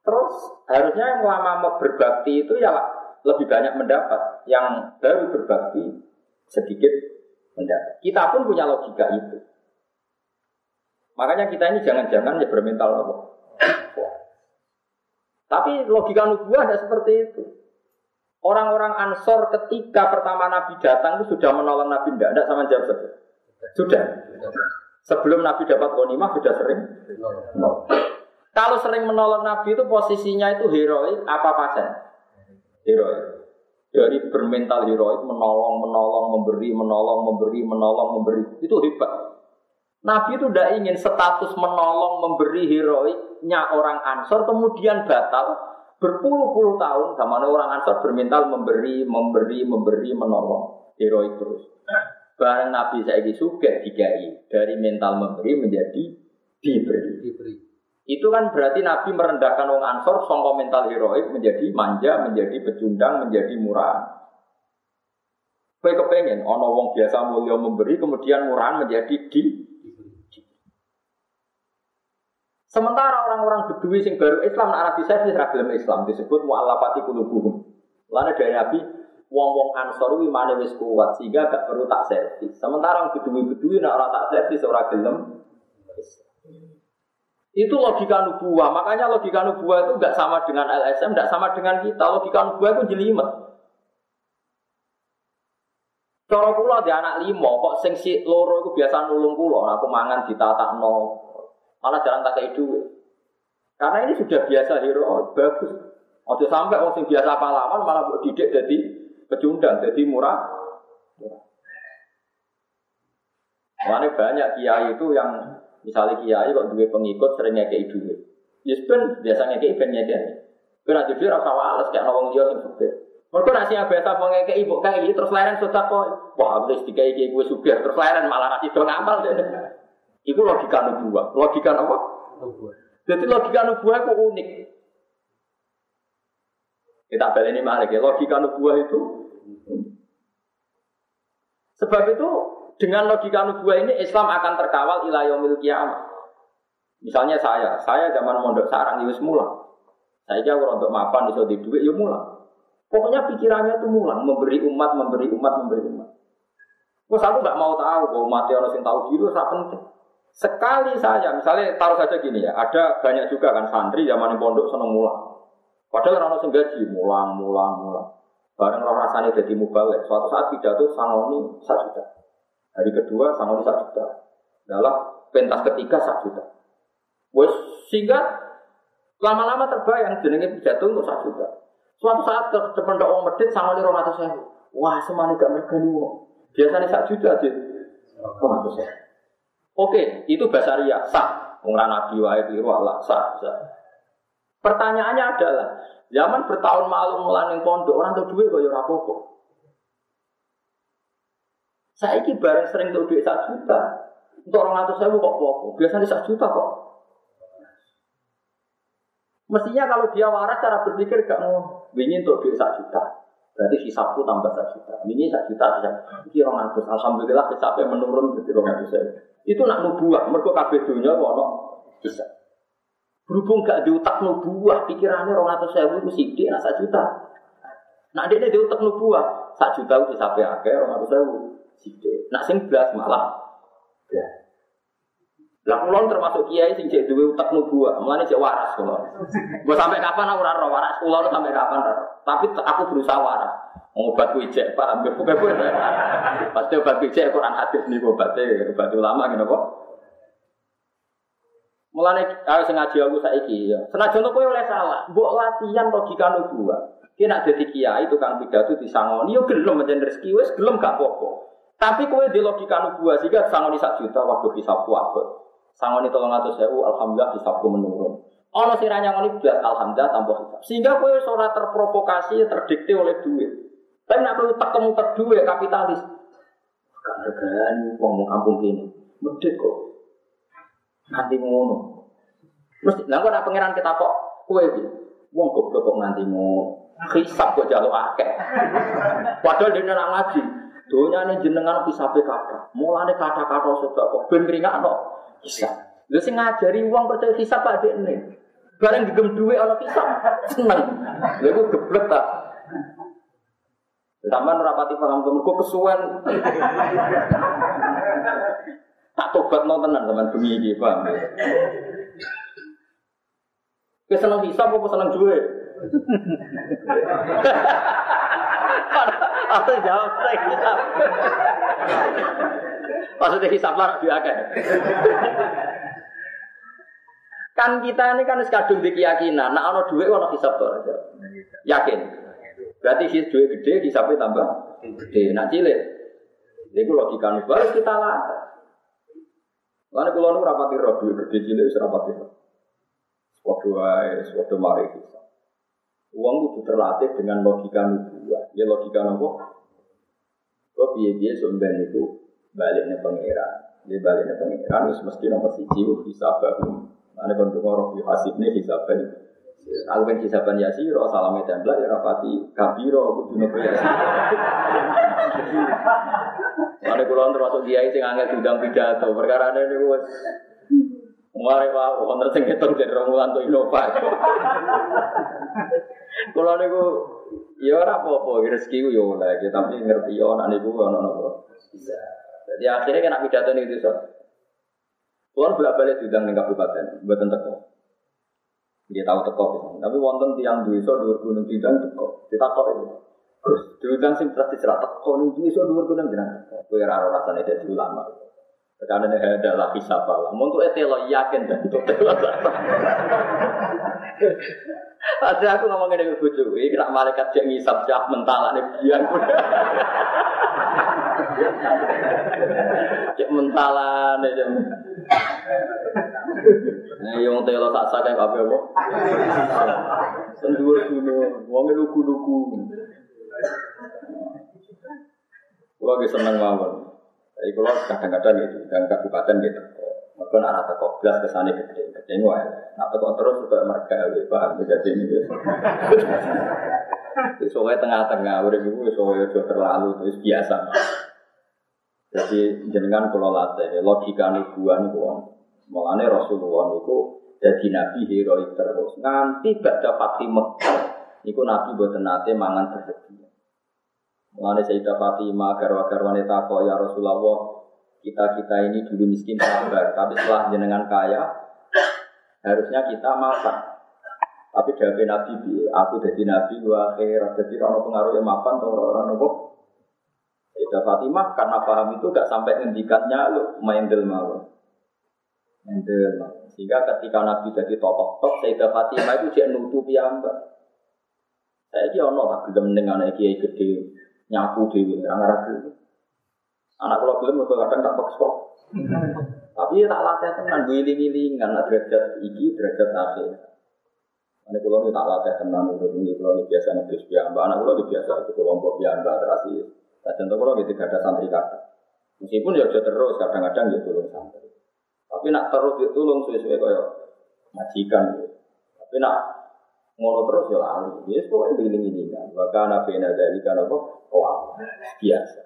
Terus harusnya yang lama berbakti itu ya lebih banyak mendapat, yang baru berbakti sedikit Kita pun punya logika itu. Makanya kita ini jangan-jangan ya bermental apa. Tapi logika nubuah tidak seperti itu. Orang-orang Ansor ketika pertama Nabi datang itu sudah menolong Nabi tidak, tidak sama jawab saja. Sudah. Sebelum Nabi dapat ghanimah sudah sering. Kalau sering menolong Nabi itu posisinya itu heroik apa pasien? Heroik. Dari bermental heroik menolong, menolong, memberi, menolong, memberi, menolong, memberi. Itu hebat. Nabi itu tidak ingin status menolong, memberi heroiknya orang Ansor kemudian batal berpuluh-puluh tahun sama orang Ansor bermental memberi, memberi, memberi, menolong heroik terus. Barang Nabi saya juga digai dari mental memberi menjadi diberi. diberi. Itu kan berarti Nabi merendahkan orang Ansor songko mental heroik menjadi manja, menjadi pecundang, menjadi murah. Kue kepengen, ono wong biasa mulia memberi, kemudian murahan menjadi di. Sementara orang-orang Bedui sing baru Islam, Arab bisa sih ragam Islam disebut mu'allafati kulubuhum. Lalu dari Nabi, wong-wong Ansor imane wis kuat sehingga gak perlu tak servis. Sementara orang Bedui-Bedui nak orang tak servis ora gelem itu logika nubuah. Makanya logika nubuah itu nggak sama dengan LSM, nggak sama dengan kita. Logika nubuah itu jelimet. Cara kula di anak limo, kok sing si loro itu biasa nulung kula, aku mangan ditata no, malah jalan tak kayak duit. Karena ini sudah biasa hero, oh, bagus. Ojo sampai orang sing biasa pahlawan malah buat didik jadi pecundang, jadi murah. Mana banyak kiai itu yang misalnya kiai kok dua pengikut sering ngekei duit. Ya sebenarnya biasanya ngekei ben nyedeni. Kena jadi rasa wales kayak nawang dia sing supir. Mereka nasi biasa mau ngeke ibu kayak terus leren sudah kok. Wah, habis tiga iki gue suka terus leren malah nasi dong ngamal deh. Itu logika nubuah. Logika apa? Nubuah. Jadi logika nubuah itu unik. Kita balik ini malah ya. Logika nubuah itu. Sebab itu dengan logika nubuah ini Islam akan terkawal ilayomil kiamat. Misalnya saya, saya zaman mondok sarang itu semula. Saya jauh untuk mapan di duit, ya mulai. Pokoknya pikirannya itu mulang, memberi umat, memberi umat, memberi umat. Terus aku nggak mau tahu bahwa mati orang yang tahu diri itu penting. Sekali saya, misalnya taruh saja gini ya, ada banyak juga kan santri zaman pondok seneng mulang. Padahal orang sing gaji mulang, mulang, mulang. Bareng roh rasanya jadi mubalik. Suatu saat pidato sangoni satu juta. Hari kedua sangoni satu juta. Dalam pentas ketiga satu juta. Wes sehingga lama-lama terbayang jenenge pidato untuk satu juta. Suatu saat depan orang medit sama nih atau saya. Wah, semuanya gak mergani wong. Biasanya sak juta aja. Atau saya. Oke, itu bahasa ria sah. Mengenai nabi wae biru Allah sah. Pertanyaannya adalah, zaman bertahun malu melaning pondok orang tuh duit kok ya. Saya ini bareng sering tuh duit satu juta. Untuk orang atau saya kok apa-apa. Biasanya satu juta kok. Mestinya kalau dia waras cara berpikir gak mau. Ini untuk duit satu juta. Berarti hisapku tambah satu juta. Ini satu juta bisa. Ini orang ratus. Alhamdulillah hisapnya menurun jadi orang ratus. Itu nak nubuah. Mereka kabeh dunia no bisa. Berhubung gak diutak nubuah, pikirannya orang ratus saya itu sidik, nak satu juta. Nak dia diutak nubuah, satu juta itu sampai akhir orang ratus saya sidik. Nak sing belas malah. Ya. Lah kula termasuk kiai sing cek duwe utek nubuah, mulane cek waras kula. Mbok sampai kapan aku ora waras, kula sampai kapan ora. Tapi aku berusaha waras. Obat kuwi cek Pak, ambil pokoke kuwi. Pasti obat kuwi cek Quran hadis niku obate, obat ulama ngene kok. Mulane ayo ngaji aku saiki ya. Senajan kowe oleh salah, mbok latihan logika nubuah. Ki nak dadi kiai tukang pidato disangoni yo gelem mencen rezeki wis gelem gak apa-apa. Tapi kowe di logika nubuah sehingga sangoni sak juta waktu bisa kuat. Sangoni tolong atau sewu, alhamdulillah hisabku menurun. Ono siranya ngoni biar alhamdulillah tambah hisab. Sehingga kue seorang terprovokasi, terdikte oleh duit. Tapi nak perlu kamu terduit kapitalis. Regani ngomong kampung ini. Medit kok. Nanti ngono. Mesti, nah kok nak pangeran kita kok kue iki. Wong goblok kok nanti ngono. Hisab kok jaluk akeh. Padahal dia nak ngaji. Donya ini jenengan bisa kata. Mulane kata-kata sudah kok ben no hisab. Lha sing ngajari wong percaya hisab Pak Dekne. Bareng digem duwe ana hisab, seneng. Lha iku geblek tak. Sampai rapati paham tuh, kok kesuwen. tak tobat no tenan teman bumi ini, paham? Keseneng hisab apa seneng duwe? Aku jawab saya hisab. Maksudnya hisap lah diakai. kan kita ini kan kadung di keyakinan, nah ono duit ono hisap tuh aja. Yakin. Berarti si duit gede hisapnya tambah gede. Nak cilik. Itu logika nih. Harus kita latih. Lalu kalau nu rapati roh duit gede cilik wis rapati roh. Waduh waduh mari kita. Uang itu terlatih dengan logika nubuah. Ya logika nopo. Kok biaya-biaya sumben itu baliknya pangeran. Dia baliknya pangeran, wis mesti nomor siji bisa bahu. Ane kon donga roh hasibne hisaban. Aku kan hisaban yasiro, salame tembla ya rapati kabiro kudu nopo ya. Ane kula termasuk kiai sing angel diundang pidato, perkara ini wis Mari wae wonten sing ketok jadi romulan tuh Innova. Kula niku ya ora apa-apa rezeki ku ya oleh, tapi ngerti ya ana niku ana napa. Bisa. Jadi akhirnya kena pidato nih itu so. Tuhan bolak balik diundang ning kabupaten, buatan teko. Dia tahu teko, tapi wonten tiang so dua gunung diundang teko. Kita kok itu. Terus diundang sing pasti cerah teko ning so dua gunung jenang teko. Kowe ora rasane dadi ulama. Karena ini adalah hisab Allah. Untuk itu yakin dan itu Ada aku ngomongin dengan bucu, ini kena malaikat yang ngisap siap mentalan ini biar Cek mentalan ini Nah, yang telo tak sakit apa apa? Tendua gunung, wongnya lugu-lugu. Kalau lagi seneng mawon. Jadi kalau kadang-kadang gitu, dan kabupaten gitu, mungkin anak teko belas ke sana gede, gede wae. Nak teko terus juga mereka paham jadi ini. Soalnya tengah-tengah, udah gue soalnya udah terlalu terus biasa. Jadi jenengan kalau latih, logika nubuan itu, mengenai Rasulullah itu jadi nabi heroik terus. Nanti gak dapat Mekah, itu nabi buat nate mangan bersedia. Mengenai Sayyidah Fatimah, garwa-garwa wanita kok ya Rasulullah, kita-kita ini dulu miskin sabar, tapi setelah jenengan kaya, harusnya kita makan. Tapi dari Nabi, aku jadi Nabi, gua akhirat, jadi pengaruh yang makan, atau orang nopo. Sayyidah Fatimah, karena paham itu gak sampai ngendikannya, lu main del mawon. Sehingga ketika Nabi jadi tokoh top, Sayyidah Fatimah itu dia nutupi ambak. Saya dia ono tak gelem ning anak kiai gede nyapu dewi, orang ragu. Anak kalau belum mereka kadang tak paksa. Tapi ya tak latih tenan, giling karena derajat iki, derajat akhir. Ini kalau tak latih tenan, udah ini kalau biasa nulis mbak anak kalau biasa itu kelompok mbak terasi. Nah contoh kalau gitu ada santri kata. Meskipun ya terus, kadang-kadang ya tolong santri. Tapi nak terus ya tolong sesuai kayak majikan. Tapi nak ngono terus ya lali. Ya pokoknya giling kan. Bahkan nabi dari kan apa? Oh, biasa.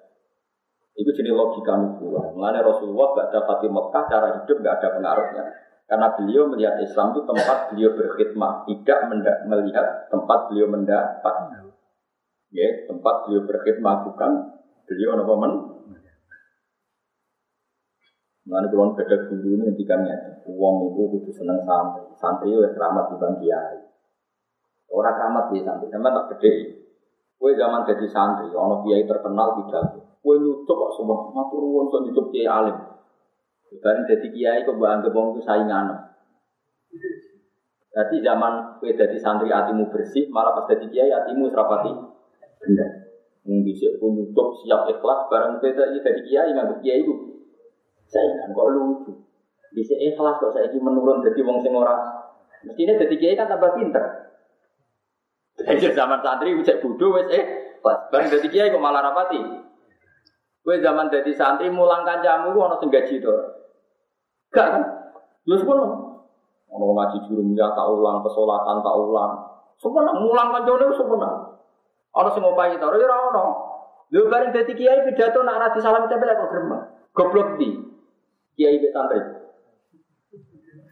Itu jadi logika nubuah. Mengenai Rasulullah gak dapat di Mekah cara hidup gak ada pengaruhnya. Karena beliau melihat Islam itu tempat beliau berkhidmat, tidak melihat tempat beliau mendapat. Ya, tempat beliau berkhidmat bukan beliau apa men. Mengenai kulon beda guru ini ngendikannya, uang itu kudu seneng santri, santri itu keramat di bang kiai. Orang keramat di santri, sama tak gede. Kue zaman jadi santri, ono kiai terkenal tidak. Kue nyucuk kok semua, matur nuwun so nyucuk kiai alim. Bareng jadi kiai kok mbak anggap itu saingan. Jadi zaman kue jadi santri hatimu bersih, malah pas jadi kiai hatimu serapati benda. Mung bisa pun nyucuk siap ikhlas, bareng kue jadi kiai nggak kiai itu saingan kok lucu. Bisa ikhlas kok saya menurun jadi wong sing ora. Mestinya jadi kiai kan tambah pinter. Jadi zaman santri bisa bodoh wes eh bareng jadi kiai kok malah rapati. Gue zaman jadi santri mulang kancamu gue ono sing gaji to. Gak kan? Lu pun ono ngaji jurumnya tak ulang, pesolatan tak ulang. Semua mulang kancane semua. Ono sing ngopahi to, ora ono. Lu bareng jadi kiai pidato nak ra salam tempel kok gremeng. Goblok di. Kiai be santri.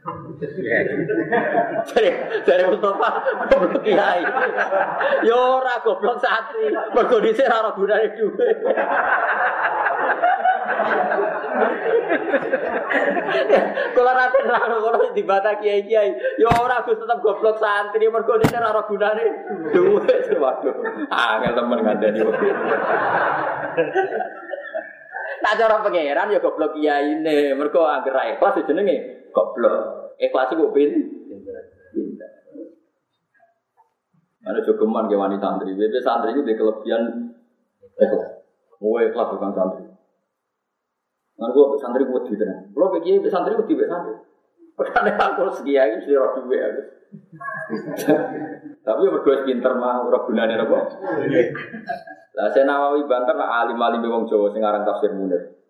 Dari dari Mustafa goblok kiai. Yo ora goblok santri. Mergo dhisik ora gunane dhuwit. Kula rate nang ngono dibata kiai-kiai. Yo ora Gus tetep goblok santri mergo dhisik ora gunane dhuwit. Waduh. Angel temen ngandani. Tak cara pangeran ya goblok kiai ini. Mergo anggere ikhlas jenenge goblok. Ikhlas itu bin. Ada jogeman ke wanita santri. Biasa santri itu di kelebihan ikhlas. Mau ikhlas bukan santri. Nah, gue santri gue di tenang. Gue pergi santri gue di santri. Padahal aku sekiai sih roh duwe aku. Tapi berdua pinter mah ora gunane apa. Lah saya Nawawi banter nak alim-alim wong Jawa sing aran tafsir Munir.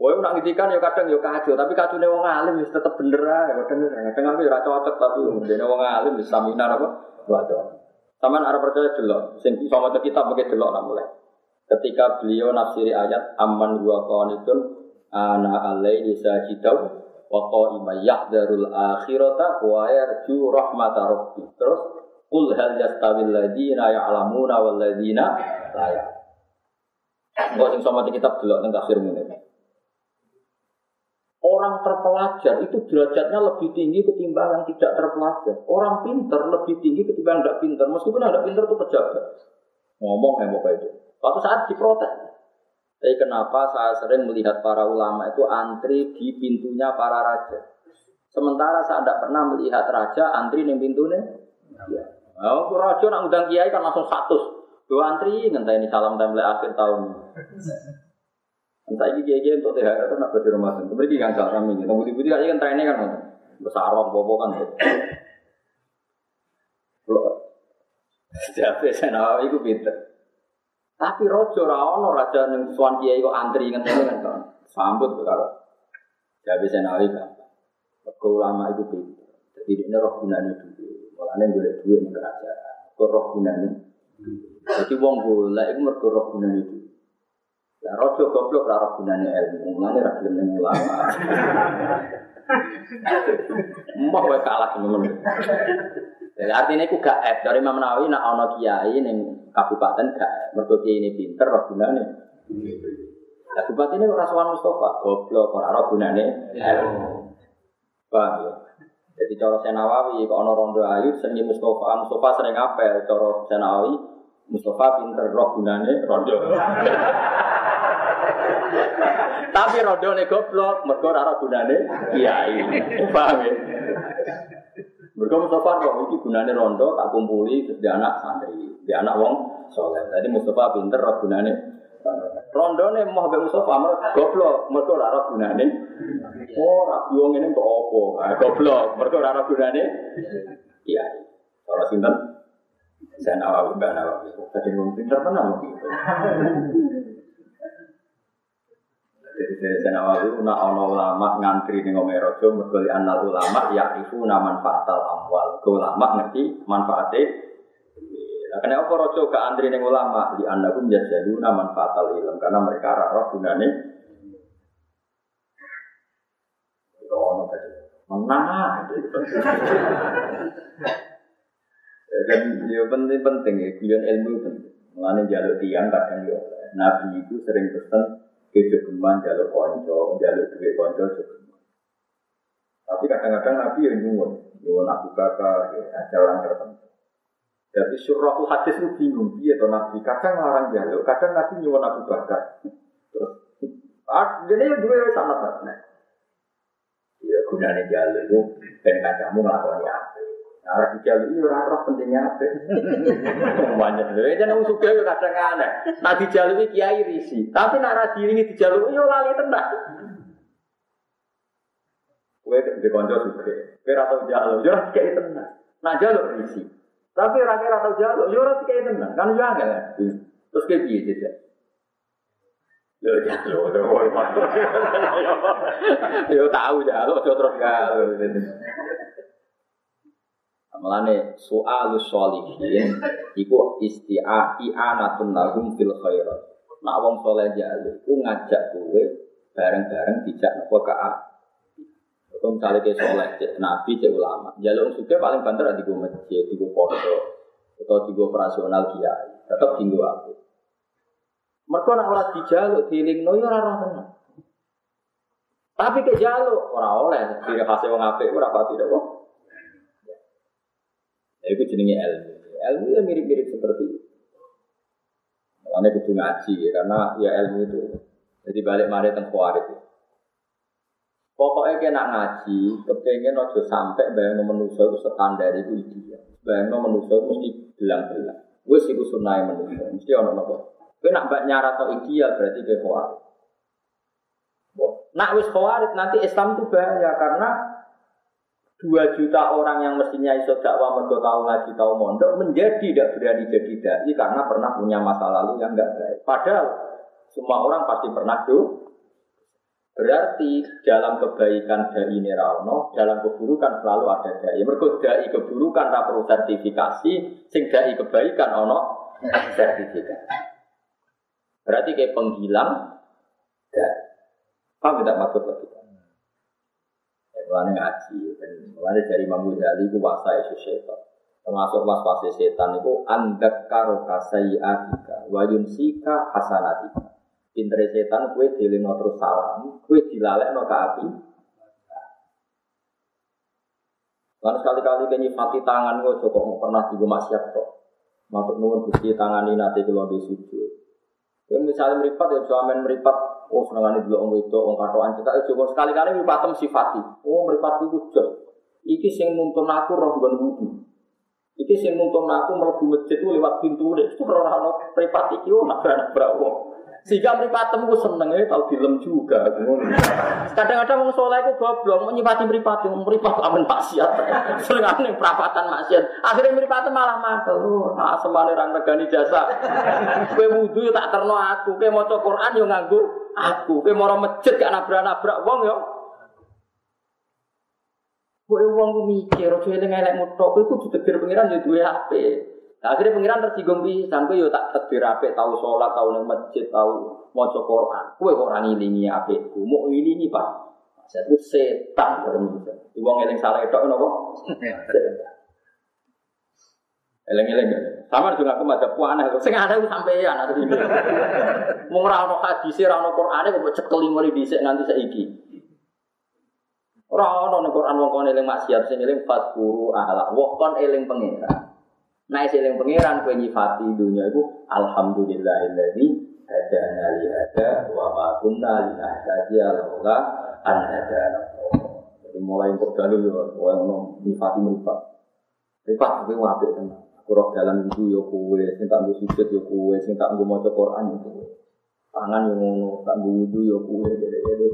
Woi nak ngitikan ya kadang ya kacau, tapi kacune wong alim wis tetep bener ae. Kadang kadang aku cocok tapi dene wong alim wis saminar apa? Waduh. Taman arah percaya dulu, sing bisa maca kitab begitu dulu nak mulai. Ketika beliau nafsiri ayat aman dua qanitun ana alaihi sajidau wa qa'ima yahdharul akhirata wa yarju rahmata rabbi. Terus qul hal yastawil ladina ya'lamuna wal ladina la ya'lamun. Enggak sing sama kitab dulu tentang tafsir ini. Orang terpelajar itu derajatnya lebih tinggi ketimbang yang tidak terpelajar. Orang pinter lebih tinggi ketimbang tidak pinter. Meskipun tidak pinter itu pejabat. Ngomong kayak apa itu. Suatu saat diprotes. Tapi kenapa saya sering melihat para ulama itu antri di pintunya para raja. Sementara saya tidak pernah melihat raja antri di pintunya. Ya. Oh, raja nak undang kiai kan langsung satu. Dua antri ngenteni salam tempel akhir tahun. Entah ini kiai untuk THR itu nak berdiri rumah sendiri. Mereka kan salah kami. Tapi putih-putih aja kan trennya kan besar orang bobo kan. Jadi saya nawa itu pinter. Tapi rojo rawon raja yang suan kiai kok antri ngenteni kan kan. Sambut kalau. Jadi saya nawa itu. Ulama itu pinter. Jadi ini roh gunanya dulu. Mulanya boleh duit ini kerajaan. Kok roh gunanya. Jadi wong boleh itu mergo roh gunanya dulu. Ya rojo goblok ora gunane ilmu, mulane ra gelem ning ulama. Mbah wae kalah temen. Jadi artinya itu gak F dari Imam Nawawi nak ono kiai ning kabupaten gak mergo kiai ini pinter ora gunane. Lah kabupaten ini ora Mustafa, goblok ora ora gunane. Paham ya? Jadi cara Senawawi, kalau ono rondo ayu, seni Mustafa, Mustafa sering apel, cara Senawawi, Mustafa pinter roh gunane rondo. Tapi rodone goblok, mergo ora gunane kiai. Paham ya? Mergo Mustafa kok iki gunane rondo tak kumpuli dia anak santri, dia anak wong soleh. Jadi Mustafa pinter ora gunane Rondone mau mbek Mustafa mer goblok, mergo ora gunane. Oh, ra wong ngene untuk? Ah goblok, mergo ora gunane kiai. Ora sinten? Saya nawawi, mbak nawawi. Tadi ngomong pinter mau gitu. Jadi dari sana itu nak ono ulama ngantri nih ngomong rojo mergoli anal ulama ya itu naman fatal amwal. Ke ulama ngerti manfaatnya. Nah, kenapa rojo ke antri nih ulama di anda pun jadi naman fatal ilm karena mereka rara gunane. Ono tadi menang. Dan ya penting penting ya, ilmu penting. Mengenai jalur tiang kadang ya. Nabi itu sering pesan ke jogeman jaluk konco, jaluk duit konco jogeman. Tapi kadang-kadang Nabi yang nyuwun, nyuwun Abu Bakar, ya, ada orang tertentu. Jadi surahul hadis itu bingung, dia atau Nabi. Kadang larang jaluk, kadang Nabi nyuwun Abu Bakar. Terus, ah, jadi dua nah. Ya gunanya jaluk itu, dan kacamu ngelakuin apa. Arah dijaluk itu orang pentingnya apa? Banyak itu. Jangan usuk ya kadang aneh. Nah dijaluk kiai risi. Tapi nak ini dijaluk yo lali tenang. Kue di konco suka. Kue atau jaluk, yo ora kiai tenang. Nah jaluk risi. Tapi kira atau yo ora kiai tenang. Kan yo angel. Terus kayak piye sih? Yo jaluk, yo tahu jaluk, terus jaluk. Melane soal sholihin iku isti'a i'anatun lahum fil khairat. Nak wong soleh jaluk ku ngajak kowe bareng-bareng dijak nopo ka Kalau misalnya dia soleh, cek nabi, cek ulama, jalur juga paling banter di gue masjid, di gue pondok, atau di gue operasional kiai, tetap tinggal aku. Mereka nak orang dijaluk, diling no, ya orang tenang. Tapi ke jaluk, orang oleh, diri hasil wong apik, ora pati kok. Ya, itu jenenge ilmu. Ilmu ya mirip-mirip seperti itu. Makanya kudu ngaji ya, karena ya ilmu itu. Jadi balik mari kuarit ya. Pokoknya kena ngaji, kepengen ojo sampai bayang manusia itu standar itu ideal. Bayang manusia itu mesti bilang-bilang. Wes iku sunai manusia, mesti ono nopo. Kowe nak mbak nyarat ideal berarti kowe khawarit. Nak wis khawarit nanti Islam itu bahaya karena dua juta orang yang mestinya iso dakwah mergo tahu ngaji tahu mondok menjadi tidak berani jadi dai karena pernah punya masa lalu yang enggak baik. Padahal semua orang pasti pernah tuh Berarti dalam kebaikan dari Nerauno, dalam keburukan selalu ada dai. Mereka dai keburukan tak perlu sertifikasi, sing dai kebaikan ono sertifikasi. Berarti kayak penghilang dai. Paham tidak maksud lagi? Ya, mulanya ngaji, mulanya dari Imam Ghazali itu wasa isu setan. Termasuk was-was setan itu andak karo kasai adika, wayun sika hasanatika. Pinter setan kue dilino terus salam, kue dilalek no ke api. Lalu sekali-kali kenyi nyifati tangan gue cukup mau pernah juga maksiat kok. Matuk nuwun gusti tangan ini nanti kalau di sujud. Kue misalnya meripat ya cuamen meripat. Oh senengane dulu om itu om katoan kita itu sekali-kali meripatem sifati. Oh meripat itu jauh. Iki sing nuntun aku roh ben wudu. Iki sing nuntun aku mlebu masjid lewat pintu. Itu ora ono mripat iki oh nabrak-nabrak wong. Sehingga mripatem ku seneng ya tau dilem juga. Kadang-kadang wong saleh ku goblok mau nyipati mripat wong mripat amen maksiat. Senengane perapatan maksiat. Akhirnya mripatem malah mantel. Ah semane ra regani jasa. Kowe wudu tak terno aku, kowe maca Quran yo nganggo aku. Kowe moro masjid gak nabrak-nabrak wong yo. Kowe wong mikir, aja eling elek mutok, kowe kudu ditetir pengiran yo duwe HP. Nah, akhirnya pengiran tersinggung pisan, kowe yo tak tedbir apik, tahu sholat, tahu nang masjid, tahu maca Quran. Kowe kok ora ngilingi apikku, mau ngilingi Pak. Saya itu setan bermusuh. Di wong eling salah itu napa? Eleng-eleng Sama juga aku ada puan aku. Sing ada aku sampeyan ada ini. Mau ora ono hadis, ora ono Qur'ane kok cekel mari dhisik nganti saiki. Ora ono ning Qur'an wong kon eling maksiat sing eling fatquru ala. Wong kon eling pengira. Nah, seling pangeran kowe nyifati dunia itu alhamdulillahilladzi hadana li hada wa ma kunna linahtadiya laula an hadana. Jadi mulai kok dalu yo kowe ngono nyifati mripat. Mripat kowe apik tenan. Aku roh dalan itu yo kowe, sing tak nggo sujud yo kowe, sing tak nggo maca Quran yo kowe. Tangan yo ngono, tak nggo wudu yo kowe, gede-gede.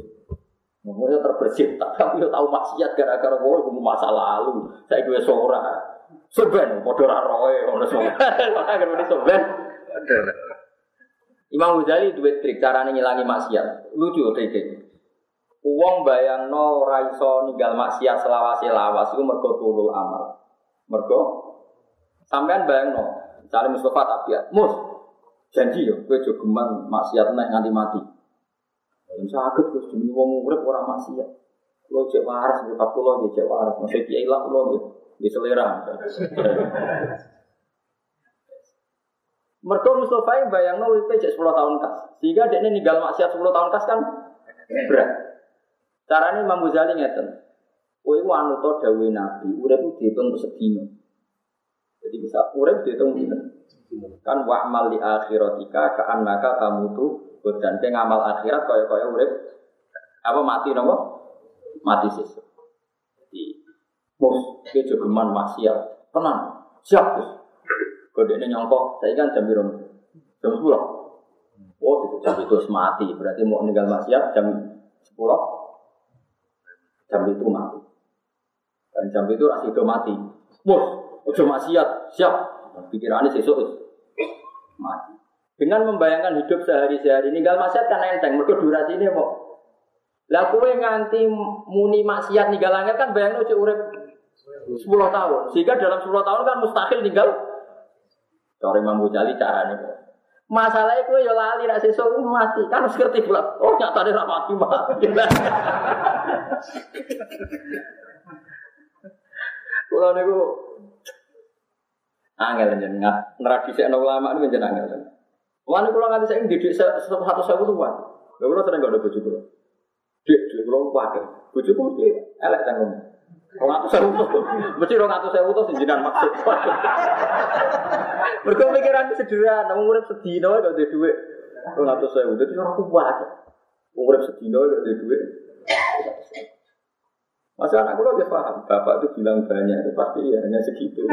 Ngomongnya terbersih, tapi tahu maksiat gara-gara kowe masa lalu. Saya gue seorang. Soben, ra roe ngono soben. Kan soben. Imam Ghazali duwe trik carane ngilangi maksiat. Lucu trike. Uang bayangno ora iso ninggal maksiat selawase lawas iku mergo tulul amal. Mergo sampean bayangno, misalnya Mustafa tak biar, mus janji yo kowe aja geman maksiat nek nganti mati. Yen saged Gus jenenge wong urip ora maksiat. Kulo cek waras mripat kulo cek waras, mesti kiai lah kulo nggih di selera. Mereka Mustafa yang bayang no WP 10 tahun kas. Sehingga dia ini ninggal maksiat 10 tahun kas kan berat. Caranya Imam Ghazali ngeten. Kowe ku anu to dawuhe Nabi, urip ku dihitung sedina. Jadi bisa urip dihitung dina. Kan wa amal di akhiratika ka annaka tamutu dan ke ngamal akhirat kaya-kaya urip apa mati nopo? Mati sesuk. Mus, dia jogeman maksiat. Tenang, siap terus. Kode ini nyongkok, saya kan jam biru. Jam sepuluh. Oh, itu jam itu mati. Berarti mau meninggal maksiat jam sepuluh. Jam itu mati. Dan jam itu masih itu mati. Mus, udah maksiat, siap. Pikirannya sesuk mati. Dengan membayangkan hidup sehari-hari, ninggal maksiat kan enteng. Mereka durasi ini kok. Lah nganti muni maksiat ninggal langit kan bayangno cek urip 10 tahun. Sehingga dalam 10 tahun kan mustahil tinggal. Cara Imam Ghazali caranya. Masalahnya gue ya lali rak sesuk mati. Kan harus ngerti pula. Oh nyata dia mati mati. Kulo niku angel jenengan ngradisekno ulama niku jenengan angel. Wani kula nganti saiki didik satu sewu wae. Lha kula sering gak ada bojo kula. Dik, kula wae. Bojoku mesti elek cangkem. Rong atus sewu mesti rong atus sewu tuh sejenak maksud. Mereka pikiran sederhana, urip sedino gak ada duit. Rong atus sewu, jadi orang kuat. Urip sedino gak ada duit. Masa anak udah paham, bapak itu bilang banyak, itu pasti ya hanya segitu.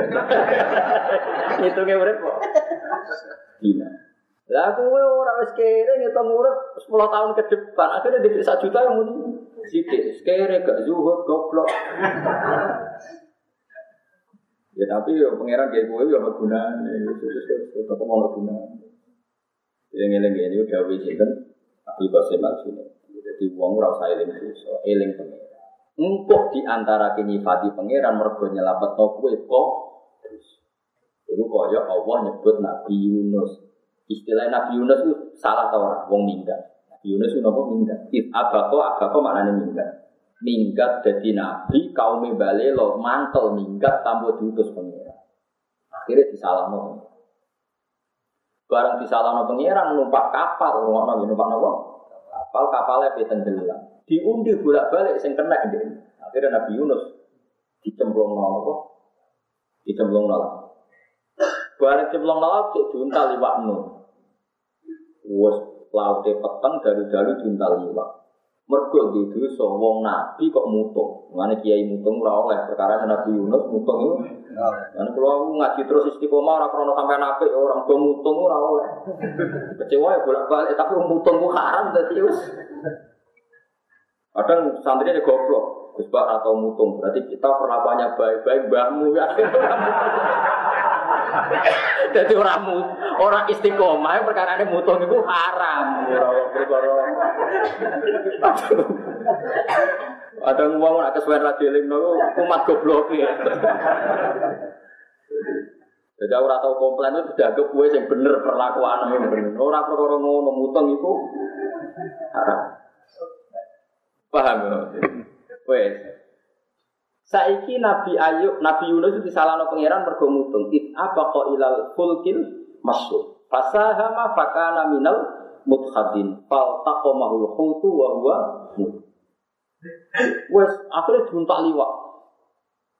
Hitungnya urip kok. Dina. Lah aku ora wis kere ngitung urip 10 tahun ke depan, akhirnya di 1 juta yang muni. Sidik, kere gak zuhud, goblok. ya tapi ya pangeran kayak gue ya ono gunane, tetep ono gunane. Yang eling ini udah wis sinten Abdul Qasim Al-Junaid. Jadi wong ora usah eling dosa, eling pangeran. Empuk di antara nyifati pangeran mergo nyelapetno kowe kok Itu kaya Allah nyebut Nabi Yunus. Istilah Nabi Yunus itu salah tau ora wong minggat. Yunus itu napa minggat? It abako abako maknane minggat. Minggat jadi nabi kaum bale lo mantel minggat tanpa diutus pangeran. Akhirnya disalahno. Barang disalahno pangeran numpak kapal, ngono numpak napa? Kapal kapalnya tenggelam. Diundi bolak-balik sing kena ndek. Akhirnya Nabi Yunus dicemplung napa? Dicemplung napa? Barang cemplung laut cek diuntal liwak nu. Wes laute peteng dari dari diuntal liwak. Mergo di dosa wong nabi kok mutung. Mane kiai mutung ora oleh perkara Nabi Yunus mutung itu. Lan aku ngaji terus istiqomah ora krono sampai apik orang do mutung ora oleh. Kecewa ya bolak-balik tapi mutung ku haram dadi wis. Kadang santri ini goblok, Gus atau mutung, berarti kita perlakuannya baik-baik, mbahmu ya. Jadi orang orang istiqomah perkara ini mutung itu haram. Ada ngomong nak kesuwen radioling nopo umat goblok ya. Jadi orang tahu komplain itu sudah ke kue yang bener perlakuan yang bener. Orang perkara ngono mutung itu haram. Paham ya? Wes. Saiki Nabi Ayub, Nabi Yunus itu disalahno pangeran mergo mutung. It apa kok ilal fulkil masuk. Fasahama fakana minal mudhadin. Fal taqomahul hutu wa huwa Wes akhirnya juntak liwak.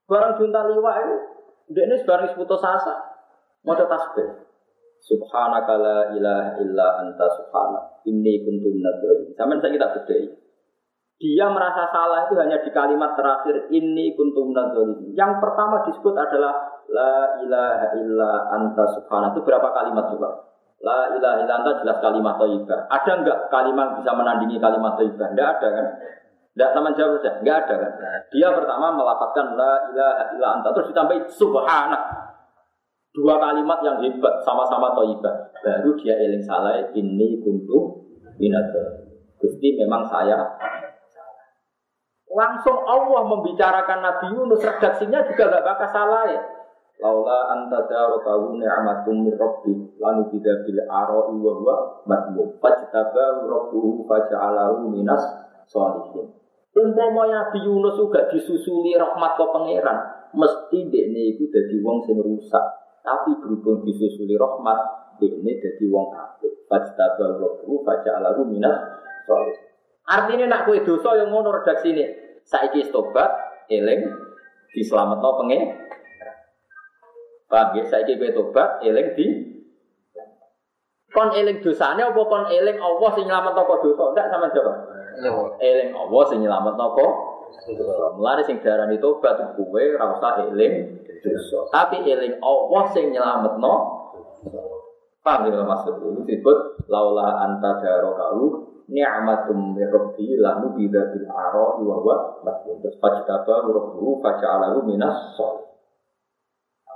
Barang juntak liwak itu dia ini sebarang putus asa. Mau tasbih. Subhanaka la ilaha illa anta subhanak. Inni kuntu minadz Sampai saya kita bedai. Dia merasa salah itu hanya di kalimat terakhir ini kuntum nadzalimin. Yang pertama disebut adalah la ilaha illa anta subhana. Itu berapa kalimat coba? La ilaha illa anta jelas kalimat thayyibah. Ada enggak kalimat bisa menandingi kalimat thayyibah? Enggak ada kan? Enggak sama jawab saja, enggak ada kan? Dia pertama melapatkan la ilaha illa anta terus ditambahi subhana. Dua kalimat yang hebat sama-sama thayyibah. Baru dia eling salah ini kuntum minadzalimin. Gusti memang saya Langsung Allah membicarakan Nabi Yunus, redaksinya juga gak bakal salah ya. Laula anta darakahu ni'matum min rabbi lanu tidak bil ara'i wa huwa madmum. Fajtabahu rabbuhu faja'alahu minas sholihin. Umpama Nabi Yunus juga disusuli rahmat ke pangeran, mesti dekne itu jadi wong sing rusak. Tapi berhubung disusuli rahmat, dekne jadi wong apik. Fajtabahu rabbuhu faja'alahu minas sholihin. Artinya nak kue dosa yang ngono redaksi ini. Saiki tobat, eling, diselamat no pengen. Paham ya? Saiki kue tobat, eling di kon eling dosanya apa kon eling Allah sing nyelamat apa dosa? Enggak sama jawab. Eling Allah sing nyelamat apa? Mulane sing darani tobat kuwe ora usah eling dosa. Tapi eling Allah sing nyelametno. Paham ya maksud itu disebut laula anta darakahu ni'matum min rabbi lahu bida bil ara wa huwa masbun terus fajtaba rabbuhu faja'alahu minas shol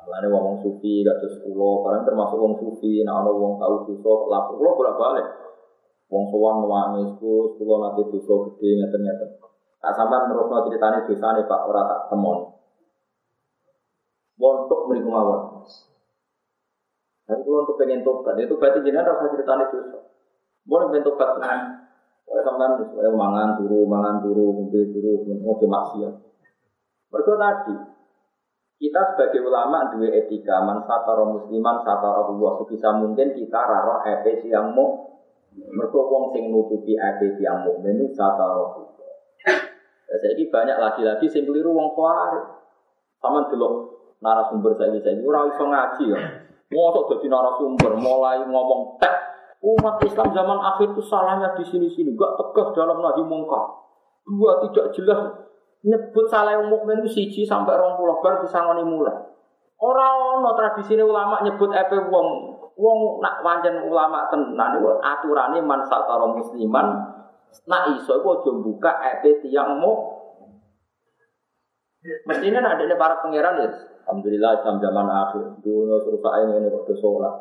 Mulane wong sufi kados kula, barang termasuk wong sufi, nek ana wong tau dosa, lapor kula bolak-balik. Wong sowan nangis ku, kula nanti dosa gede ngeten-ngeten. Tak sampean terusno critane dosane Pak ora tak temon. Wontok mriku mawon. Dan kula untuk pengen tobat, itu berarti jenengan rasa ceritane dosa. Boleh bentuk tobat tenan. Oleh sampean saya mangan turu, mangan turu, ngombe turu, ngojo maksiat. Mergo tadi kita sebagai ulama dua etika man satara musliman satara Allah sebisa mungkin kita raro epe siang mu mergo wong sing nutupi siang mu menu satara Jadi banyak lagi-lagi sing keliru wong kuari sama dulu narasumber saya saya ora iso ngaji ya. Mosok dadi narasumber mulai ngomong tek Umat Islam zaman akhir itu salahnya di sini-sini, gak tegas dalam nahi mungkar. Dua tidak jelas nyebut salah yang mukmin itu siji sampai rong puluh bar disangoni mulai. Orang no tradisi ulama nyebut epe wong wong nak wajan ulama tenan itu aturannya man satara musliman nak iso itu aja buka epe tiang mu Mestinya ada para pangeran ya. Alhamdulillah Islam zaman akhir. Dulu suruh saya ini kok sholat.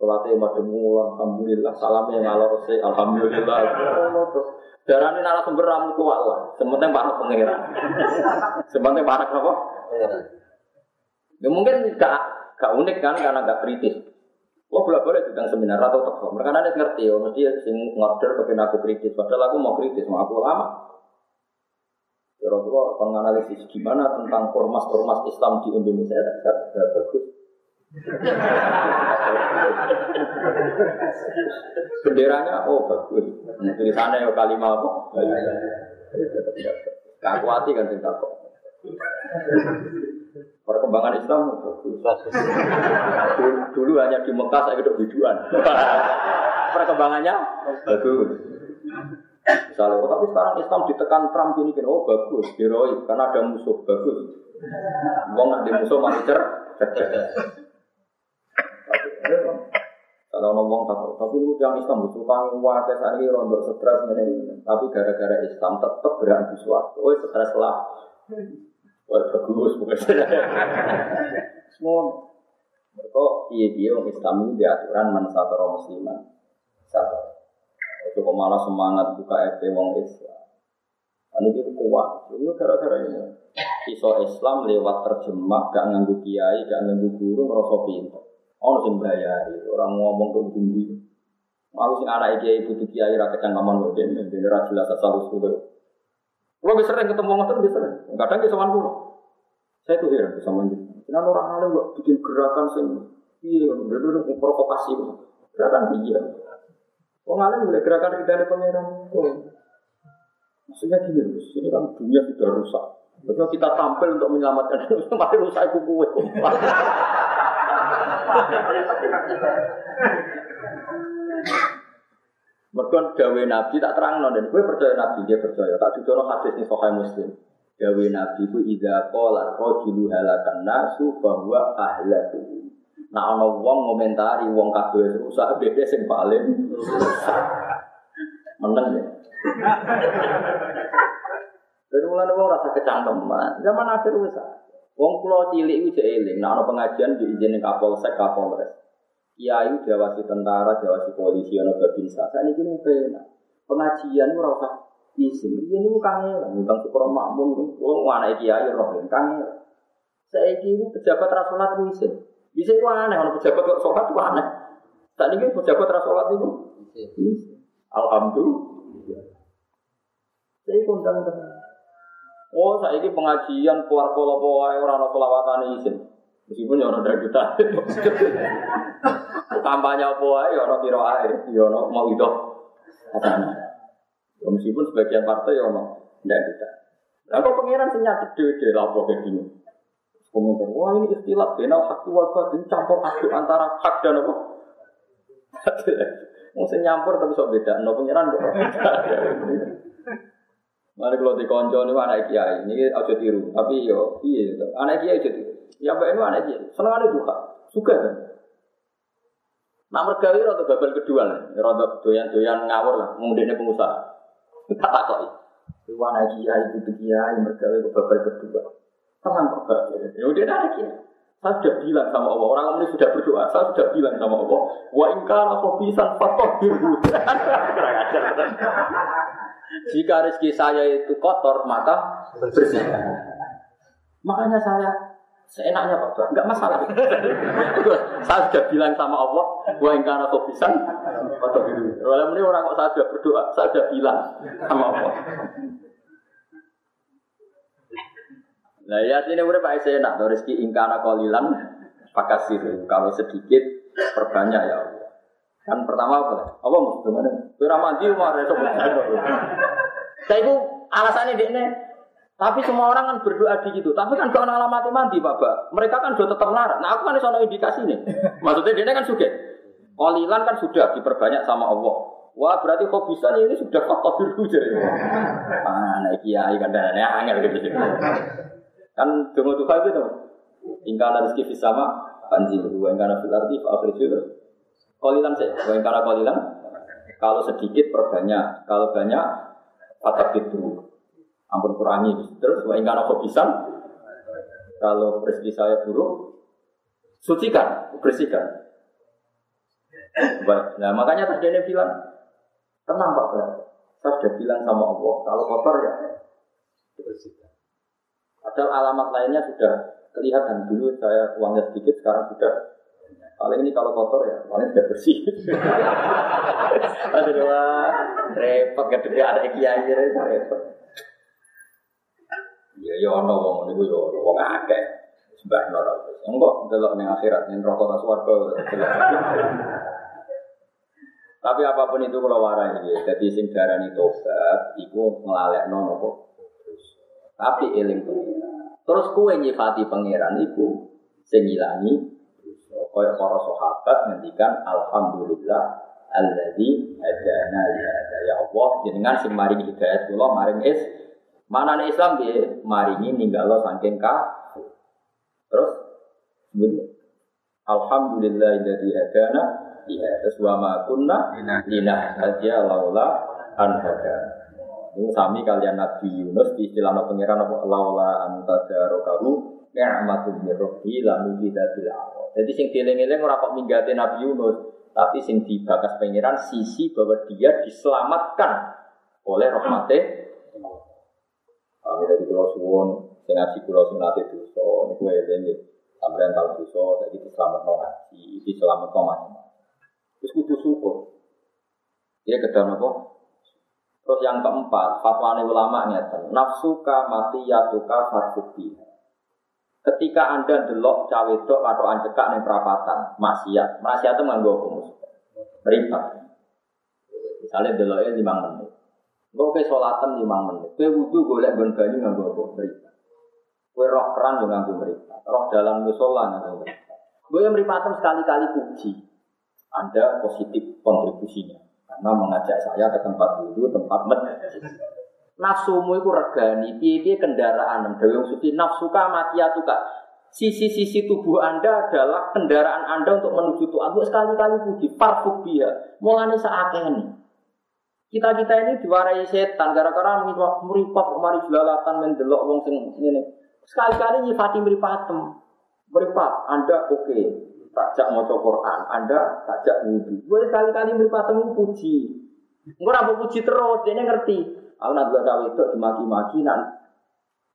Sholatnya madem mulan, Alhamdulillah. Salamnya ngalor sih, Alhamdulillah. Darah ini narasumber ramu tua lah. Sementara para pangeran. Sementara para apa? Ya mungkin gak, gak unik kan karena gak kritis. Lo boleh boleh tentang seminar atau toko. Mereka nanti ngerti, oh mesti sing ngorder kepin aku kritis. Padahal aku mau kritis, mau aku lama. Kira-kira menganalisis gimana tentang ormas-ormas Islam di Indonesia tidak bagus. Benderanya oh bagus. Tulisannya ya kalimat apa? Kakuati kan cinta kok. Perkembangan Islam bagus. Dulu, hanya di Mekah saya hidup biduan. Perkembangannya bagus. Misalnya, oh, tapi sekarang Islam ditekan Trump ini kan, oh bagus, heroik, karena ada musuh, bagus. Wong ada musuh masih cer, Kalau ngomong tak, tapi lu yang Islam butuh tangi wakai saat ini rontok stres ini, tapi gara-gara Islam tetap berani suatu, oh stres lah. Wah bagus, bukan Semua, kok iya dia orang Islam ini diaturan mansatara musliman. Satu. Itu malah semangat buka FP wong Islam. Ini itu kuat. Itu gara-gara ini. Iso Islam lewat terjemah, gak nganggu kiai, gak nganggu guru, ngerasa pintar. Orang sing bayari, orang ngomong ke bindi. Mau sing anak kiai butuh kiai rakyat yang kaman modern, dan ra jelas asal usul. Kalau bisa sering ketemu ngotot bisa sering. Kadang bisa pulau. Saya tuh heran bisa manjur. Kenapa orang alim kok bikin gerakan sing iya, bener-bener provokasi. Gerakan dia. Wong alim boleh gerakan ridane pangeran. Oh. Maksudnya gini, ini kan dunia sudah rusak. Betul kita tampil untuk menyelamatkan dunia, mari rusak itu Mereka dawe Nabi tak terang dan gue percaya Nabi dia percaya tak juga hadis ini sokai Muslim. Dawe Nabi itu ida kolat rojulu halakan nasu bahwa ahlaku. Nah ana wong ngomentari wong kabeh rusak beda sing paling meneng ya. Dan mulane wong rasa kecangkeman. Zaman akhir wis Wong kula cilik iku jek eling, nah ana pengajian di izin Kapolsek Kapolres. Kiai diawasi tentara, diawasi polisi, ana babinsa. Sakniki nu penak. Pengajian ora usah izin. Iya niku kangen, tentang syukur makmum, wong anake kiai roh kangen. Saiki pejabat ra salat izin. Bisa itu aneh, kalau pejabat kok sholat itu aneh. Saat ini pejabat terus sholat itu. Alhamdulillah. Saya kondang tenang. Oh, saya ini pengajian keluar pola pola orang orang selawatan izin. Meskipun ya orang dari kita. Kampanye apa ya orang kira air, ya orang mau itu. Meskipun sebagian partai ya orang dari kita. Lalu pengiran senyata dede lapor kayak gini komentar, wah ini istilah benal hak wal batin campur aduk antara hak dan apa? Mau nyampur tapi sok beda, no pengiran kok. Mana kalau di konco ini anak kiai, ini aja tiru, tapi yo iya, anak kiai aja tiru. Ya mbak ini anak kiai, seneng ada juga, suka kan. Nak mergawi rada babal kedua lah, rada doyan-doyan ngawur lah, mungkin pengusaha. Tak tak kok. Iku anak kiai, itu kiai, mergawi ke babal kedua. Tenang kok. Ya udah ada ya. Saya sudah bilang sama Allah, orang ini sudah berdoa, saya sudah bilang sama Allah, wa ingkana bisa fatoh biru. Jika rezeki saya itu kotor, maka bersihkan. Makanya saya seenaknya Pak, enggak masalah. saya sudah bilang sama Allah, wa ingkana bisa fatoh biru. Kalau ini orang kok saya sudah berdoa, saya sudah bilang sama Allah. Nah ya sini udah Pak nak rezeki ingkana kolilan pakasir. Kalau sedikit perbanyak ya Allah. Kan pertama apa? Apa mau? Kira mandi ada Saya itu alasannya ini. Tapi semua orang kan berdoa di gitu. Tapi kan kalau alamati mandi, Bapak. Mereka kan sudah tetap larang. Nah, aku kan soal indikasi nih. Maksudnya dia kan sudah. Kolilan kan sudah diperbanyak sama Allah. Wah berarti kok bisa ini sudah faktor dulu jadi. Mana kiai kan dan angel gitu. Kan tunggu tuh gitu. Tinggal rezeki sama panjil dua yang karena fil arti akhir kolilan yang karena kolilan kalau sedikit perbanyak. Kalau banyak fatak itu ampun kurangi terus yang karena bisa kalau rezeki saya buruk sucikan bersihkan. Nah makanya tadi dia bilang tenang pak saya sudah bilang sama Allah kalau kotor ya bersihkan padahal alamat lainnya sudah kelihatan. Dulu saya uangnya sedikit sekarang sudah paling ini kalau kotor ya paling sudah bersih. Aduh wah repot gak ada kiai repot. Ya ya ono wong niku ya wong akeh. Sembah nora enggak delok ning akhirat ning neraka ta swarga. Tapi apa pun itu kalau warai ya, jadi sing darani tobat, iku ngelalek nono kok. Tapi eling pengiran. Terus kue nyifati pangeran itu sing ngilangi kaya para sahabat ngendikan alhamdulillah alladzi hadana li hada ya Allah jenengan sing maring hidayat kula maring is mana nih Islam dia maringi ninggalo saking ka terus alhamdulillah alladzi hadana ya terus wa ma kunna linahtadiya laula an hadana ini sami kalian Nabi Yunus di istilah pengiran apa? Laula anta darokahu ni'matul mirrohi lalu tidak awal. Jadi sing dieling-eling ora kok Nabi Yunus, tapi sing dibakas pengiran sisi bahwa dia diselamatkan oleh rahmate Kami dari Pulau Suwon, sing ngaji Pulau sing nate dosa, niku eling sampean tau dosa, saiki selamat no ngaji, iki selamat no. Terus kudu syukur. Dia kedal apa? Terus yang keempat, fatwa ulama nyata, nafsuka mati yatuka farfuki. Ketika anda delok cawe dok atau anjekak nih perapatan, maksiat, maksiat itu nganggo hukum, meripat. Misalnya deloknya lima menit, gue ke sholatan lima menit, gue wudhu golek gon banyu nganggo apa, meripat. Gue roh keran juga nganggo meripat, roh dalam musola nganggo meripat. Gue yang meripatem sekali-kali puji, anda positif kontribusinya. Karena mengajak saya ke tempat wudhu, tempat masjid. Nafsumu itu regani, piye kendaraan. Dewi suci nafsuka kak. Sisi-sisi tubuh Anda adalah kendaraan Anda untuk menuju Tuhan. Untuk sekali-kali puji, parfubia. Mulanya seakeh ini. Kita-kita ini diwarai setan gara-gara meripat mari jelalatan mendelok wong sing ini. Sekali-kali nyifati meripatem. Meripat, Anda oke. Okay takjak mau Quran, Anda takjak wudhu. Gue sekali-kali berpatemu puji. Gue nggak puji terus, dia ngerti. Aku nak dua cawe itu dimaki-maki, nak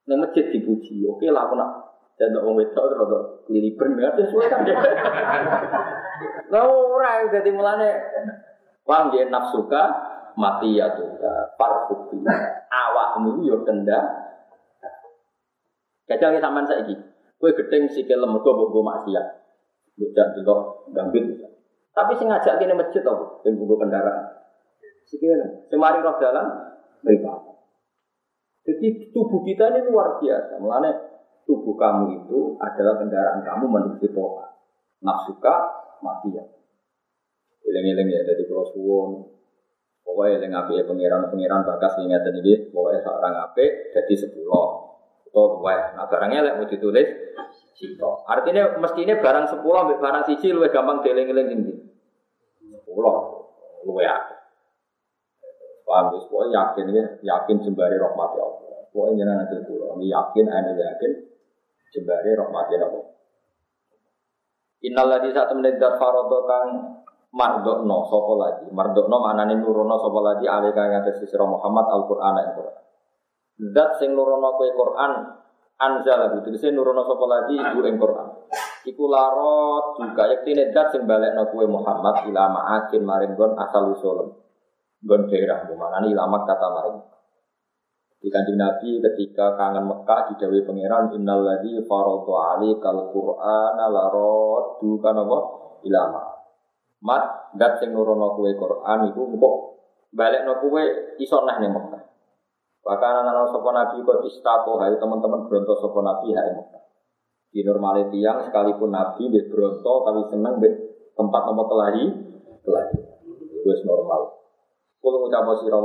neng masjid dipuji. Oke lah aku nak dan orang itu terus kelilipan ya sesuai kan. Lalu orang jadi mulane paham dia nafsuka mati ya tuh parfuti awakmu yo kenda. Kacau sampean saiki. Kowe gedeng sikil lemego mbok maksiat. Bukan juga gambit. Tapi sing ngajak kene masjid apa? Sing buku kendaraan. Sikile. Semari roh jalan beribadah. Jadi tubuh kita ini luar biasa. Mulane tubuh kamu itu adalah kendaraan kamu menuju Tuhan. Nafsuka mati ya. Eleng-eleng ya dari Suwon. Pokoknya yang ngapi pengiran-pengiran bakas ingat tadi, pokoknya seorang ngapi jadi sepuluh. Atau dua. Nah barangnya lek mau ditulis Sito. Artinya mestinya barang sepuluh barang siji lebih gampang dieling-eling ini. Sepuluh, luwe ya. Paham ya? Pokoknya yakin ya, yakin jembari rahmati Allah. Pokoknya jangan nanti pulau. Yakin, anda yakin jembari rahmati Allah. Innalladzi saat menedar farodo kang mardokno sopo lagi. Mardokno maknane nurono sopo lagi alika ngatas sira Muhammad Al-Qur'an Al-Qur'an. Dat sing nurono kowe Qur'an anzal itu tegese nurono sapa lagi ibu ing Quran iku larot juga yektine dat sing balekno Muhammad ila ma'akin maring gon asal usul gon daerah mana ilama kata maring. Di kanjeng Nabi ketika kangen Mekah didawi pangeran innal ladzi faradu alikal qur'ana larot kan apa ilama mat dat sing nurono kowe Quran iku kok balekno kowe iso neh ning Mekah. Bahkan anak sopo nabi kok istako hai teman-teman beronto sopo nabi hai Di normal tiang sekalipun nabi dia beronto tapi seneng tempat nomor kelahi kelahi. Itu normal. Kulo ngucap sira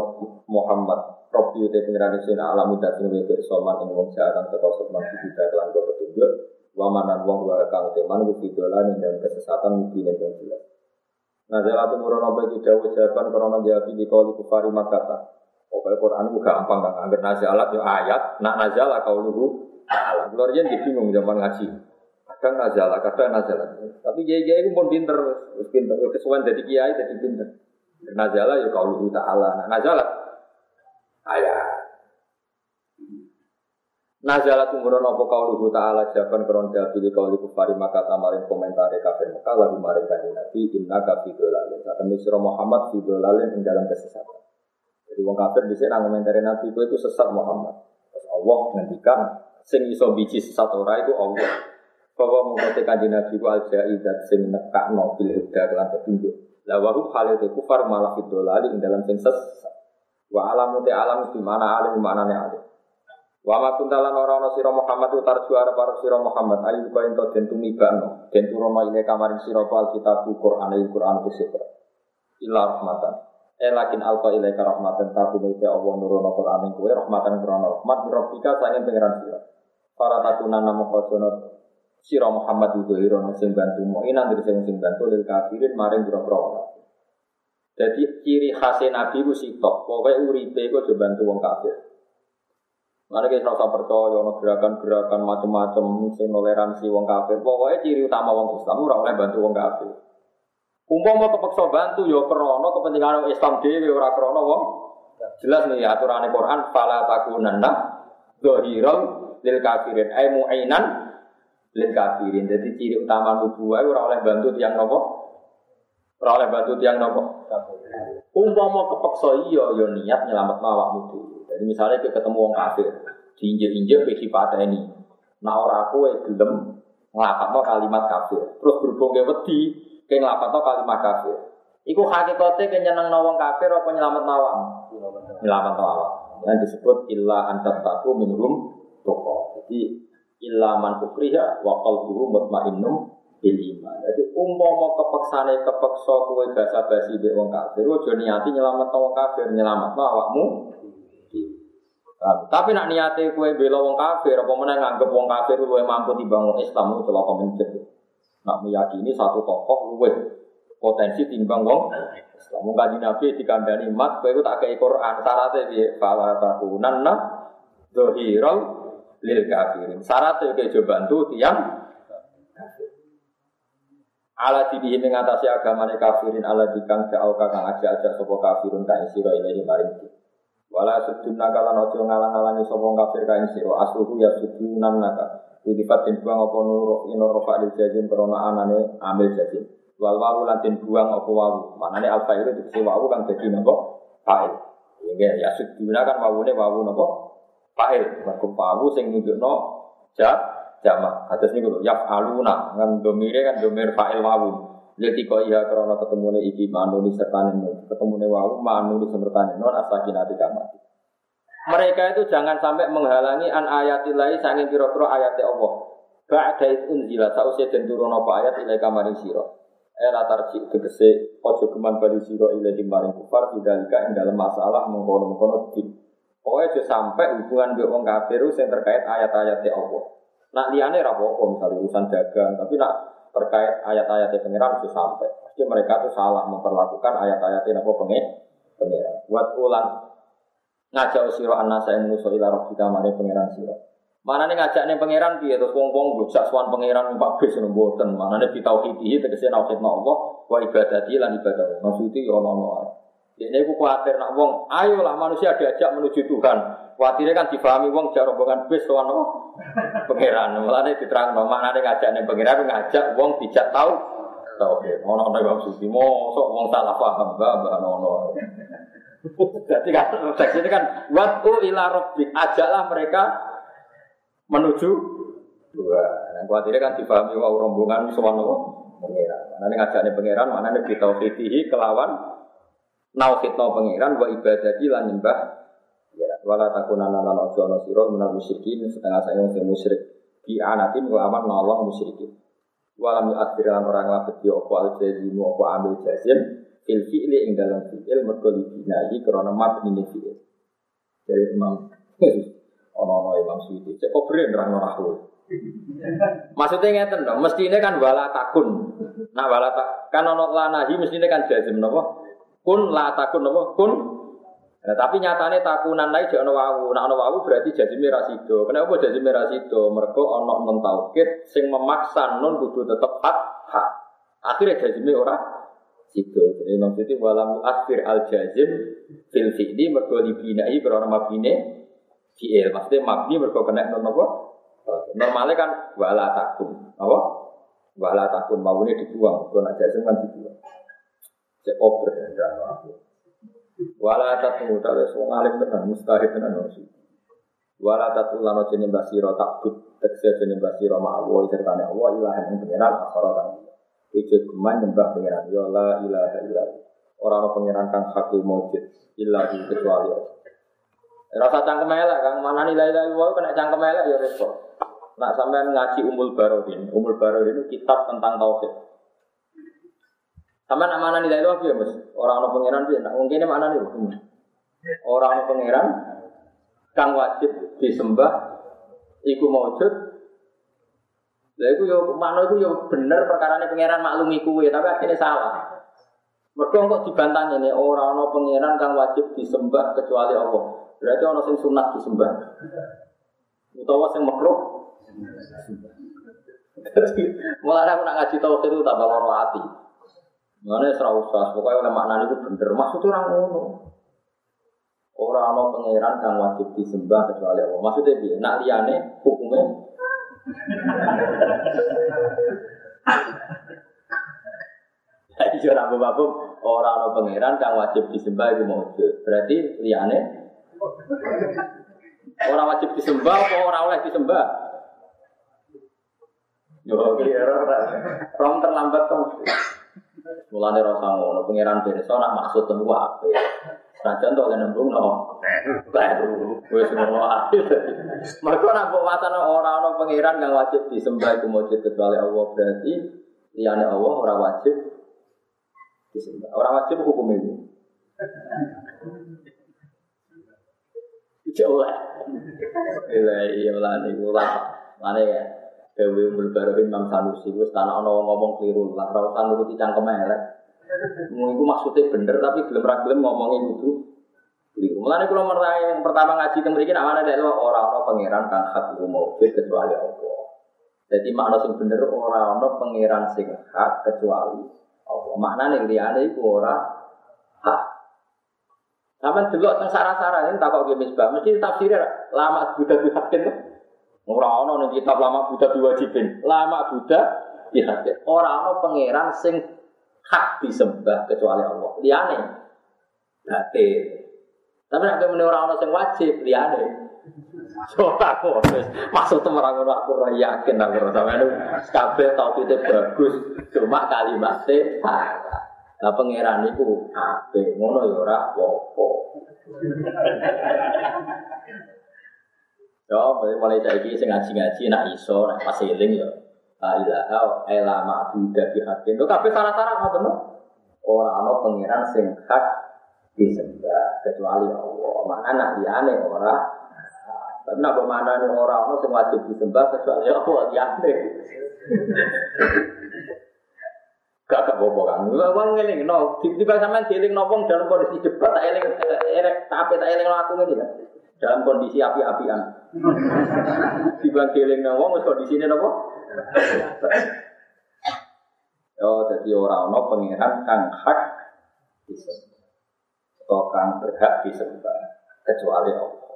Muhammad Rabbi uti pengiran sing alam udah sing wis pirsaman ing wong jalan teko sopan kita kelan petunjuk wa manan wong wa kang teman ku fidolan ing dalam kesesatan mungkin yang jelas. Nah, jalan tumurun apa iki dawuh jawaban karena jawab di kali kufari Makkah. Pokoknya Quran itu gampang kan, agar nazalat ya ayat, nak nazalah kau luhu ta'ala. Keluar di bingung zaman ngaji. Kadang nazalah, kadang nazalah. Tapi kiai itu pun pinter, pinter. Kesuwan jadi kiai jadi pinter. Nazalah ya kau luhu ta'ala. Nah, nazalah ayat. Nazalah tumurun apa kau luhu ta'ala jawaban keron jawab kau luhu kufari maka tamarin komentari kafir Mekah lagu maring kanjeng Nabi inna kafi dolalin. Saat ini Muhammad fi dolalin ing dalam kesesatan. Jadi wong kafir di sini komentari Nabi itu sesat Muhammad. Terus Allah ngendikan sing iso biji sesat ora itu Allah. Bahwa mengerti kanji Nabi ku al jaidat sing nekak no bil huda kelan petunjuk. La wa halil kufar malah fidolali ing dalam sing sesat. Wa alamu te alam di mana alim mana ne alim. Wa ma kuntalan ora ana sira Muhammad utar juara para sira Muhammad ayu kaya ento den tumibano den turono ile kamaring sira Alkitab Quran il Quran kusifra. Illa rahmatan. Eh lakin alqa ilaika rahmatan tapi nek Allah nurono Quran ing kowe rahmatan krono rahmat rabbika sangen pangeran sira. Para takunan namo kojono sira Muhammad itu irono sing bantu mu'inan dari sing sing bantu lil kafirin maring boro Jadi ciri khas Nabi ku sitok, pokoknya uripe ku coba bantu wong kafir. Mana kita rasa percaya, ono gerakan-gerakan macam-macam, sing toleransi wong kafir. Pokoknya ciri utama wong Islam ora oleh bantu wong kafir. mau kepeksa bantu ya krana kepentingan Islam dhewe ora krana wong. Jelas nih aturan Quran fala takunanna dhahiran lil kafirin ay mu'inan lil kafirin. Jadi ciri utama nubuwah ora oleh bantu tiang nopo? Ora oleh bantu tiang nopo? mau kepeksa iya ya niat nyelametno awakmu dhewe. Jadi misalnya kita ketemu orang kafir, diinjek-injek pada ini. Nah orang aku yang gelem ngelapatno kalimat kafir. Terus berhubung ke wedi, ke ngelapatno kalimat kafir. Iku hakikatnya ke nyeneng nawang kafir apa nyelamat nawang? Nyelamat nawang. Yang disebut illa antat taku minhum toko. Jadi illa man ukriha wa qalbuhu mutmainnum bil iman. Jadi umpama kepeksane kepeksa kowe basa-basi mbek wong kafir, aja niati nyelamat wong kafir, nyelamat awakmu tapi nak niate kue bela wong kafir, apa mana nganggep wong kafir luwe mampu dibangun Islam itu celaka mencet. Nak meyakini satu tokoh luwe potensi timbang wong Islam. Mung kanjeng Nabi dikandani mat kowe tak kei Quran syaratnya piye? Fala takunanna dzahirul lil kafirin. Syaratnya kowe coba bantu tiang ala dibihi mengatasi agamane kafirin ala dikang jauh kakang aja aja sopo kafirun ka isiro ilahi maring Wala sudun nakalan ojo ngalang-alangi sopong kafir kain siro asluhu ya sudunan naka. Widifat din buang opo nuro ino rofa di jazim korona anane ambil jazim. Wal wawu lantin buang opo wawu. Manane alfa itu dikisi wawu kan jadi nopo fa'il. Ya suduna kan wawune wawu nopo fa'il. Mergo wawu sing nunjukno ja jamak. Atas niku ya aluna kan domire kan domir fa'il wawu. Leti kok iya karena ketemu nih iki manu di serta ketemu nih wau manu di serta asakin hati kamati. Mereka itu jangan sampai menghalangi an ayatillahi sanging pira-pira ayat Allah. Ba'da unzila sausia den turun apa ayat ilai kamaring sira. Era tarji tegese ojo geman bali sira ilai maring kufar bidalika ing dalam masalah mengkono-mengkono. Pokoknya aja sampai hubungan dengan orang kafir yang terkait ayat-ayat Allah. Nak liane rapopo misalnya urusan dagang, tapi nak terkait ayat-ayat pengiran itu sampai. Pasti mereka itu salah memperlakukan ayat-ayat apa pengen pengiran. Buat ulang ngajak siro anak saya menuso ila rabbika mari pengiran siro. Mana nih ngajak nih pangeran dia terus wong wong bocah suan pangeran mbak bis nemboten. Mana nih bitauhidi tegese nauhid Allah wa ibadati lan ibadah. Maksudnya ya ono. Ini aku khawatir nak wong, ayolah manusia diajak menuju Tuhan. Khawatirnya kan difahami wong jauh rombongan bis tuan apa? Pangeran. Diterang no maknane ngajak ning pangeran ngajak wong dijak tau tauhid. Ono ono wong suci mosok wong salah paham ba ba ono. Jadi kan teks ini kan watu ila rabbik ajaklah mereka menuju dua. Nah, khawatirnya kan difahami wong rombongan sowan apa? Pangeran. Maknane ngajak ning pangeran maknane bitauhidihi kelawan nauhidno pangeran wa ibadati lan nyembah wala takunana lan ojo ana sira minal musyrikin setengah saya sing musyrik di anatin wa aman nolong musyrikin wala mi akhiran orang labet yo apa al jazim apa ambil jazim fil fi'li ing dalam fi'il mergo dibinai krana mabni fi'il. Dari Imam ono-ono Imam Suyuti. Cek kok beren nerangno aku. Maksudnya ngeten dong, mestinya kan wala takun. Nah wala tak kan ono lanahi mestinya kan jazim napa? Kun la takun napa? Kun Nah, tapi nyatane takunan lain jek wawu. Nah ono wawu berarti jazime rasido. Kenapa jazime rasido? Mergo ono non taukid sing memaksa non kudu tetep hak hak. Akhirnya jazime ora sido. Jadi maksudnya walam akhir al jazim fil fi'li mergo dibinai karena mabine fi'il. Maksudnya mabni mergo kena non apa? Normalnya kan wala takun. Apa? Wala takun mawune dibuang. Mergo nak jazim kan dibuang. Cek oper dan aku. Wala tatu tak wong alim tenan mustahil tenan nasi. Wala tatu lano jeneng basiro takut tekse jeneng basiro ma'awo serta Allah ilahan yang pengiran akhara kang. Ijo geman nyembah pengiran ya la ilaha illa Orang orang pengiran kang hakul mujud illa kecuali Allah. Rasa cangkem elek kang mana nilai ilaha illallah kena cangkem elek ya repot. Nak sampean ngaji Umul Barodin, Umul Barodin itu kitab tentang tauhid. Sama nak mana nilai lu ya mas? Orang orang pangeran dia, nak mungkin mana nih? Orang orang pangeran kang wajib disembah, iku maujud. Lah iku yo mana iku yo bener perkara ini pangeran maklumi kuwe, tapi akhirnya salah. Mereka kok dibantah ini orang orang pangeran kang wajib disembah kecuali Allah. Berarti orang sing sunat disembah. Utawa sing makruh. Mulai aku nak ngaji tauhid itu tambah loro hati. Mana serau usah, pokoknya oleh makna itu bener. Maksudnya orang ngono. Orang Allah pangeran yang wajib disembah kecuali Allah. Maksudnya dia, nak liane hukumnya. Jadi orang bapak orang Allah pangeran yang wajib disembah itu wujud. Berarti liane orang wajib disembah apa orang oleh disembah? Yo, kira rom terlambat tuh. Mulane rasa ngono, pangeran pirsa nak maksud temu apa? Rajan tuh kan nembung no, baru gue semua akhir. Mereka nak buat orang orang pangeran yang wajib disembah itu wajib kecuali Allah berarti liane Allah orang wajib disembah. Orang wajib hukum ini. Jauh lah. Ilahi Allah nih, mana ya? Dewi Barohin Imam Sanusi wis tanah ono ngomong keliru lah ora usah nuruti cangkem elek. Mu iku maksudnya bener tapi gelem ra gelem ngomongi kudu keliru. Mulane kula yang pertama ngaji teng mriki nak ana dek ora pangeran kang hak maujud kecuali Allah. Jadi makna sing bener ora ono pangeran sing hak kecuali Allah. Maknane liyane iku ora hak. Sampai delok teng sarah-sarah ini takok ge misbah, mesti tafsirnya lama Buddha dihakin. Ora ana ning kitab lama Buddha diwajibin. Lama Buddha dihadir. Ora ana pangeran sing hak disembah kecuali Allah. Liyane batil. Tapi nek meneh ora ana sing wajib liyane. Coba aku maksud ngono aku ora yakin aku sampeyan kabeh tauhide bagus cuma kalimatnya salah. Lah pangeran iku apik ngono ya ora apa-apa. Ya, mulai saiki sing ngaji-ngaji nak iso, nak pas eling ya. La ilaha illa ma'budu bihaqqin. Lho kabeh salah-salah ngoten lho. Ora ana pangeran sing hak disembah kecuali Allah. Mana nak liyane ora. Tapi nak mana nih ora ana sing wajib disembah kecuali Allah liyane. Gak gak bobo kan. Wong ngeling no, tiba-tiba sampean dieling no dalam kondisi debat tak eling tapi tak eling aku ngene kan. Dalam kondisi api-apian. Dibang keling nang wong kondisi ini apa? Oh, jadi orang no pangeran kang hak disembah. Atau kang berhak disembah kecuali Allah.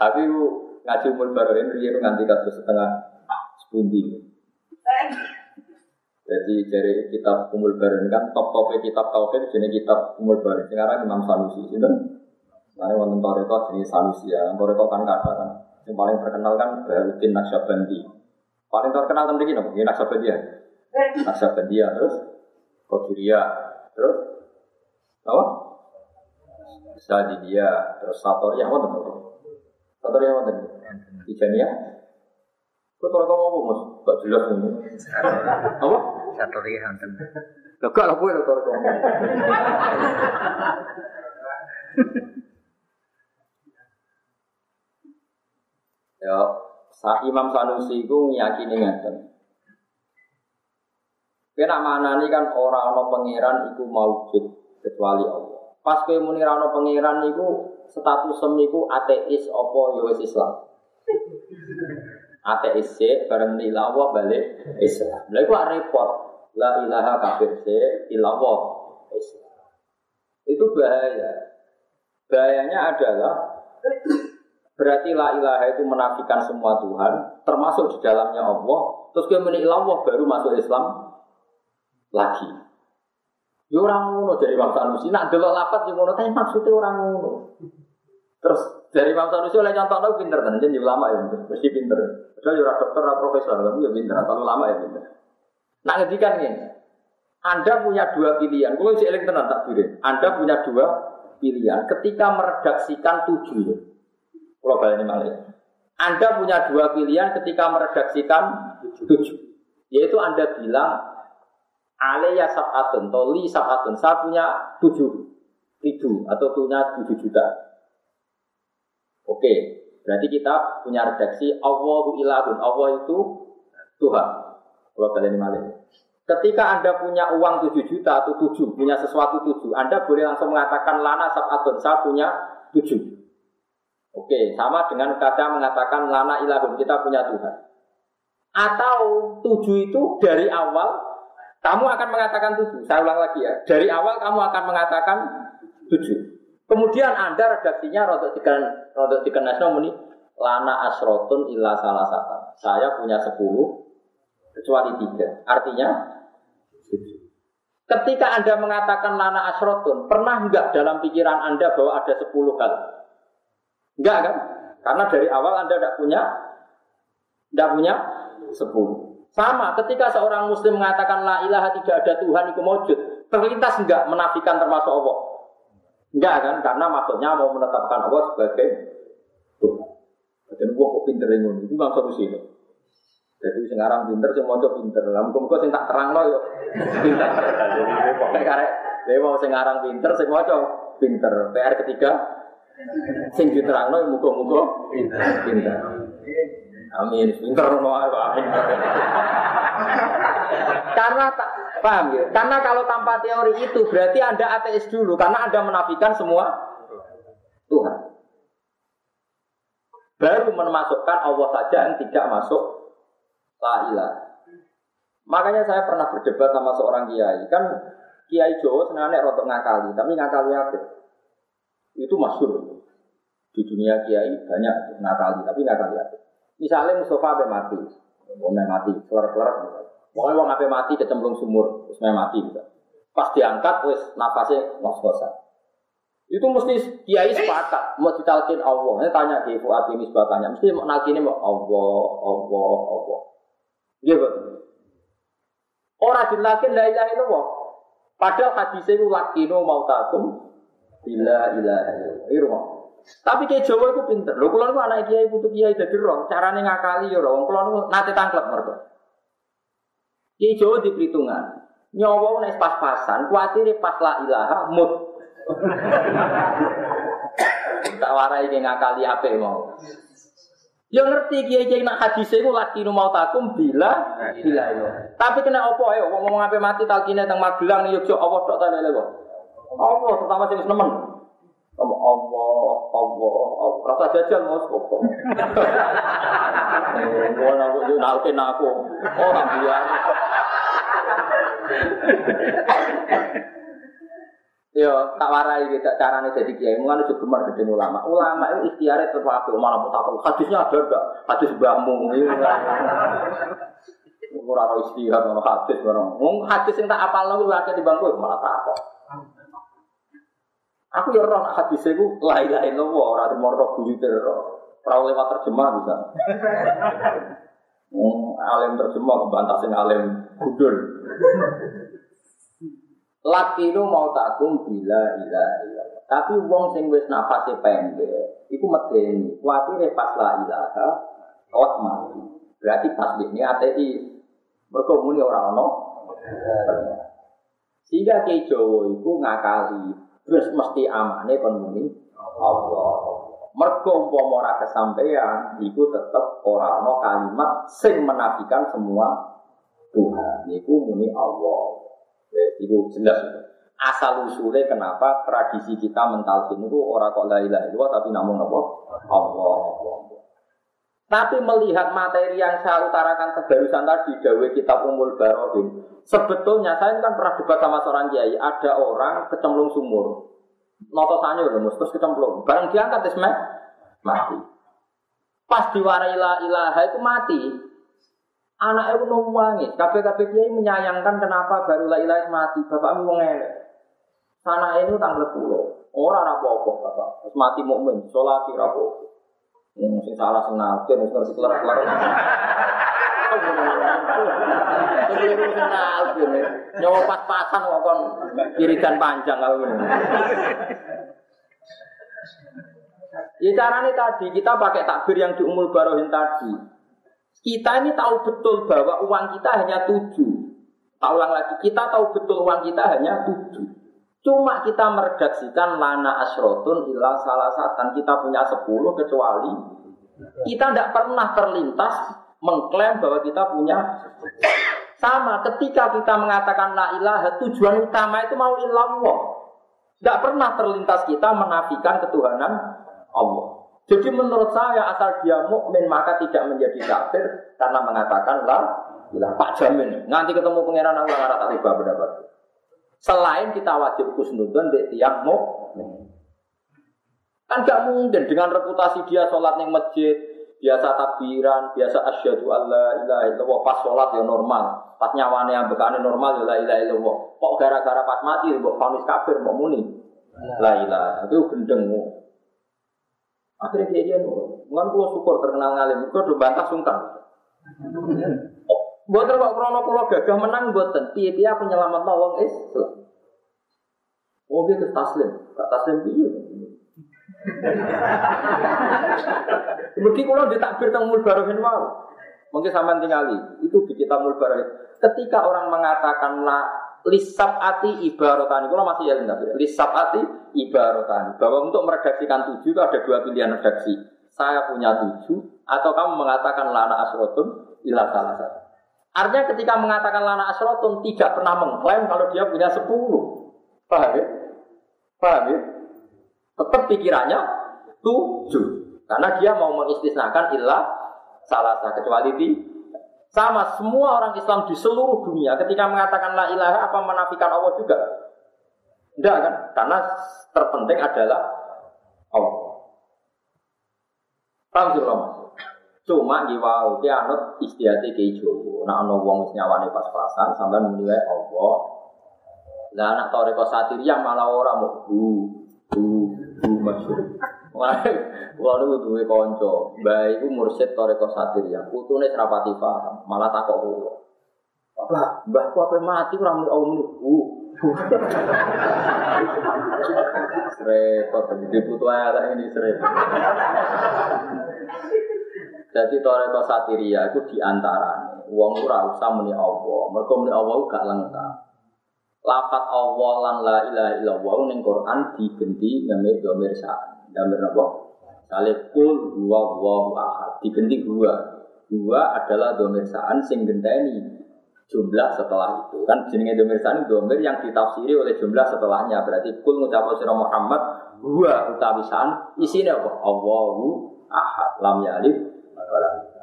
Tapi ngaji umur baru ini dia nganti kasus setengah sepundi. Jadi dari kitab baru ini kan top topnya kitab tauhid jadi kitab umur baru. Sekarang Imam Sanusi itu Lalu wonten toreko jenis Sanusi ya, toreko kan kata kan. Yang paling terkenal kan Baharudin Naksabandi. Paling terkenal tentang ini, mungkin Naksabandi ya. Naksabandi ya, terus Kodiria, terus apa? Sadidia, terus Satoria, apa tuh? Satoria apa tadi? Ijania? Kau toreko mau mas? Gak jelas ini. Apa? Satu rihan tenan. Lho gak kowe lho Ya, Sa Imam Sanusi itu meyakini ngeten. Kena mana kan orang ono pangeran iku maujud kecuali Allah. Pas kowe muni ra ono pangeran niku status niku ateis apa ya wis Islam. Ateis sih bareng Allah balik Islam. Lha iku repot. La ilaha kafir sih ilallah Islam. Itu bahaya. Bahayanya adalah berarti la ilaha itu menafikan semua Tuhan, termasuk di dalamnya Allah. Terus kemudian Allah baru masuk Islam lagi. Ya orang ngono dari Imam Sanusi, nak delok lapat di ngono, tapi maksudnya orang ngono. Terus dari Imam Sanusi oleh contoh lo pinter kan, jadi ulama ya, mesti pinter. Padahal ya dokter, ora profesor, tapi ya pinter, asal ulama ya pinter. Nah ngedikan ini, Anda punya dua pilihan, kalau si eling tenan tak pilih. Anda punya dua pilihan ketika meredaksikan tujuh. Kalau balik ini malah. Anda punya dua pilihan ketika meredaksikan tujuh. Yaitu Anda bilang Alaya sab'atun, toli sab'atun. Saya punya tujuh ribu atau punya tujuh juta. Oke, berarti kita punya redaksi Allahu ilahun. Allah itu Tuhan. Kalau kalian malah. Ketika Anda punya uang tujuh juta atau tujuh, punya sesuatu tujuh, Anda boleh langsung mengatakan lana sab'atun. Saya punya tujuh. Oke, sama dengan kata mengatakan lana ilahun, kita punya Tuhan. Atau tujuh itu dari awal kamu akan mengatakan tujuh. Saya ulang lagi ya. Dari awal kamu akan mengatakan tujuh. Kemudian anda redaksinya rodok diken rodok dikenasno muni lana asrotun illa salah satu. Saya punya sepuluh kecuali tiga. Artinya. Ketika anda mengatakan lana asrotun, pernah enggak dalam pikiran anda bahwa ada sepuluh kali? Enggak kan? Karena dari awal anda tidak punya, tidak punya sepuluh. Sama, ketika seorang muslim mengatakan la ilaha tidak ada Tuhan itu mewujud, terlintas enggak menafikan termasuk Allah? Enggak kan? Karena maksudnya mau menetapkan Allah sebagai Tuhan. Jadi gua kok pinter ini, itu bang solusi itu. Jadi sekarang pinter, semua coba pinter. Lah muka sing tak terang loh yo pinter. Jadi pokoknya karek, dia mau sekarang pinter, semua coba pinter. PR ketiga, sing diterang loh muka-muka pinter. Amin, pinter no amin. Karena tak paham ya? Karena kalau tanpa teori itu berarti Anda ateis dulu karena Anda menafikan semua Tuhan. Baru memasukkan Allah saja yang tidak masuk la ilah. Makanya saya pernah berdebat sama seorang kiai. Kan kiai Jawa sebenarnya rotok ngakali, tapi ngakali apa? Itu masyur. Di dunia kiai banyak ngakali, tapi ngakali apa? Misalnya Mustafa mati, mau mati, kelar-kelar Pokoknya wong ape mati kecemplung sumur, terus mati juga. Pas diangkat, wes nafasnya ngos-ngosan. Itu mesti kiai sepakat, mau ditalkin Allah. Ini tanya di Fuad ini tanya, mesti mau nalkin mau Allah, Allah, Allah. Iya betul. Orang dilakin la ilaha illallah. Padahal hadis itu lakino mau takum bila ilaha illallah. Tapi kiai Jawa itu pinter. Lho kula niku anak kiai putu kiai dadi roh, carane ngakali ya roh. Kula niku nate tangklep mergo. Kiai Jawa di perhitungan. Nyawa nek pas-pasan, kuatire pas la ilaha mut. tak warai ki ngakali ape mau. Ya ngerti kiai kiai nak hadis itu laki nu mau takum bila bila yo. Tapi kena opo ayo ngomong ape mati talkine teng Magelang nih yuk Allah tok ta lele kok. Allah terutama sing nemen. Kamu Allah, Allah, Allah. Rasa jajal mau sopo. Gua nak yo nak aku. Orang biar. Yo, tak warai kita caranya jadi kiai. Mungkin itu gemar gede ulama. Ulama itu ikhtiarnya terpakai malah mutakal. Hadisnya ada enggak? Hadis. Ora ora istihad ono hadis barang. Wong hadis sing tak apal niku akeh di bangku malah takok. Aku ya ora nak hadis iku la ilaha illallah ora temoro buyute ora. Ora lewat terjemah bisa. Hmm, alim terjemah membantah sing alim gudul. Laki itu mau takum bila ila ila. Tapi wong sing wis nafase pendek, iku medeni. Kuatire pas la ilaha, awak mati. Berarti pas ini ATI. Mergo muni ora ono Sehingga Ki Jawa itu ngakali, terus mesti amane kon muni Allah. Mergo umpama ora kesampaian, iku tetep ora ana kalimat sing menafikan semua Tuhan. Niku muni Allah. Wes itu jelas. Asal usulnya kenapa tradisi kita mentalkin itu orang kok la ilaha illallah tapi namun apa? Allah. Tapi melihat materi yang saya utarakan kebarusan tadi, Dawe Kitab Umul Barohin, sebetulnya saya kan pernah debat sama seorang kiai, ada orang kecemplung sumur, noto sanyo loh, terus kecemplung, barang diangkat ismet mati. Pas diwarai ilah ilaha itu mati, anak itu nangis, kabeh-kabeh kiai menyayangkan kenapa baru la ilaha mati, bapakmu wong elek. Sana ini tanggal pulau, orang rapopo bapak, mati mukmin, sholat rapopo. Yang sing salah sing nafsir, wis ngerti kelar-kelar. Keliru sing nafsir. Nyawa pas-pasan kok kon wiridan panjang kalau ini. Ya caranya tadi kita pakai takbir yang di umul barohin tadi. Kita ini tahu betul bahwa uang kita hanya tujuh. Tahu lagi, kita tahu betul uang kita hanya tujuh. Cuma kita meredaksikan lana asrotun ilah salah satan. Kita punya sepuluh kecuali kita tidak pernah terlintas mengklaim bahwa kita punya sama ketika kita mengatakan la ilaha tujuan utama itu mau illallah. Tidak pernah terlintas kita menafikan ketuhanan Allah. Jadi menurut saya asal dia mukmin maka tidak menjadi kafir karena mengatakan la ilaha Pak jamin. Nanti ketemu pangeran Allah ngarah tak riba pendapat. Selain kita wajib kusnudun di tiap mukmin. Kan gak mungkin dengan reputasi dia sholat yang masjid, biasa takbiran, biasa asyhadu alla ilaha illallah pas sholat ya normal, pas nyawane yang bekane normal ya la ilaha illallah. Kok gara-gara pas mati mbok vonis kafir mbok muni. La ilaha itu gendeng. Akhirnya dia dia nurut. Ngan kulo syukur terkenal ngalim, kulo do bantah sungkan. Buat kok krono kulo gagah menang buatan. Piye-piye aku nyelamat wong Islam. Dia ke taslim, kak taslim piye? Mungkin kalau ditakbir tentang mulbarohin mau. Mungkin sampai tinggali. Itu di kita mulbarohin. Ketika orang mengatakan la lisab ati ibarotani. Kalau masih ya enggak. Lisab ati ibarotani. Bahwa untuk meredaksikan tujuh itu ada dua pilihan redaksi. Saya punya tujuh. Atau kamu mengatakan lana asrotun ilah salah satu. Artinya ketika mengatakan lana asrotun tidak pernah mengklaim kalau dia punya sepuluh. Paham ya? Paham ya? Tetap pikirannya tujuh. Karena dia mau mengistisnakan ilah salah satu kecuali di sama semua orang Islam di seluruh dunia ketika mengatakan la ilaha apa menafikan Allah juga? Tidak kan? Karena terpenting adalah Allah. Paham sih Cuma di dia anut istiati ke Jawa. Nah ana wong wis nyawane pas-pasan sampean menilai Allah. Lah anak toreko satiriyah malah ora mau bu bu bu masyhur. Wah, niku duwe kanca, mbah iku mursyid toreko satiriyah. Putune serapati paham, malah takok kula. Pak, mbahku apa mati ora muni Allah muni bu. Repot, di putu ayat ini repot. Jadi toreko satiria itu di antara uang ora usah muni Allah. Mereka muni Allah gak lengkap. Lafat Allah lan la ilaha illallah ning Quran digenti ngene domir sa. Domir napa? Salih kul huwa Allahu ahad. Digenti dua. Dua adalah domir saan sing genteni jumlah setelah itu. Kan jenenge domir saan domir yang ditafsiri oleh jumlah setelahnya. Berarti kul ngucap sira Muhammad dua utawi saan isine apa? Allahu ahad. Lam yalid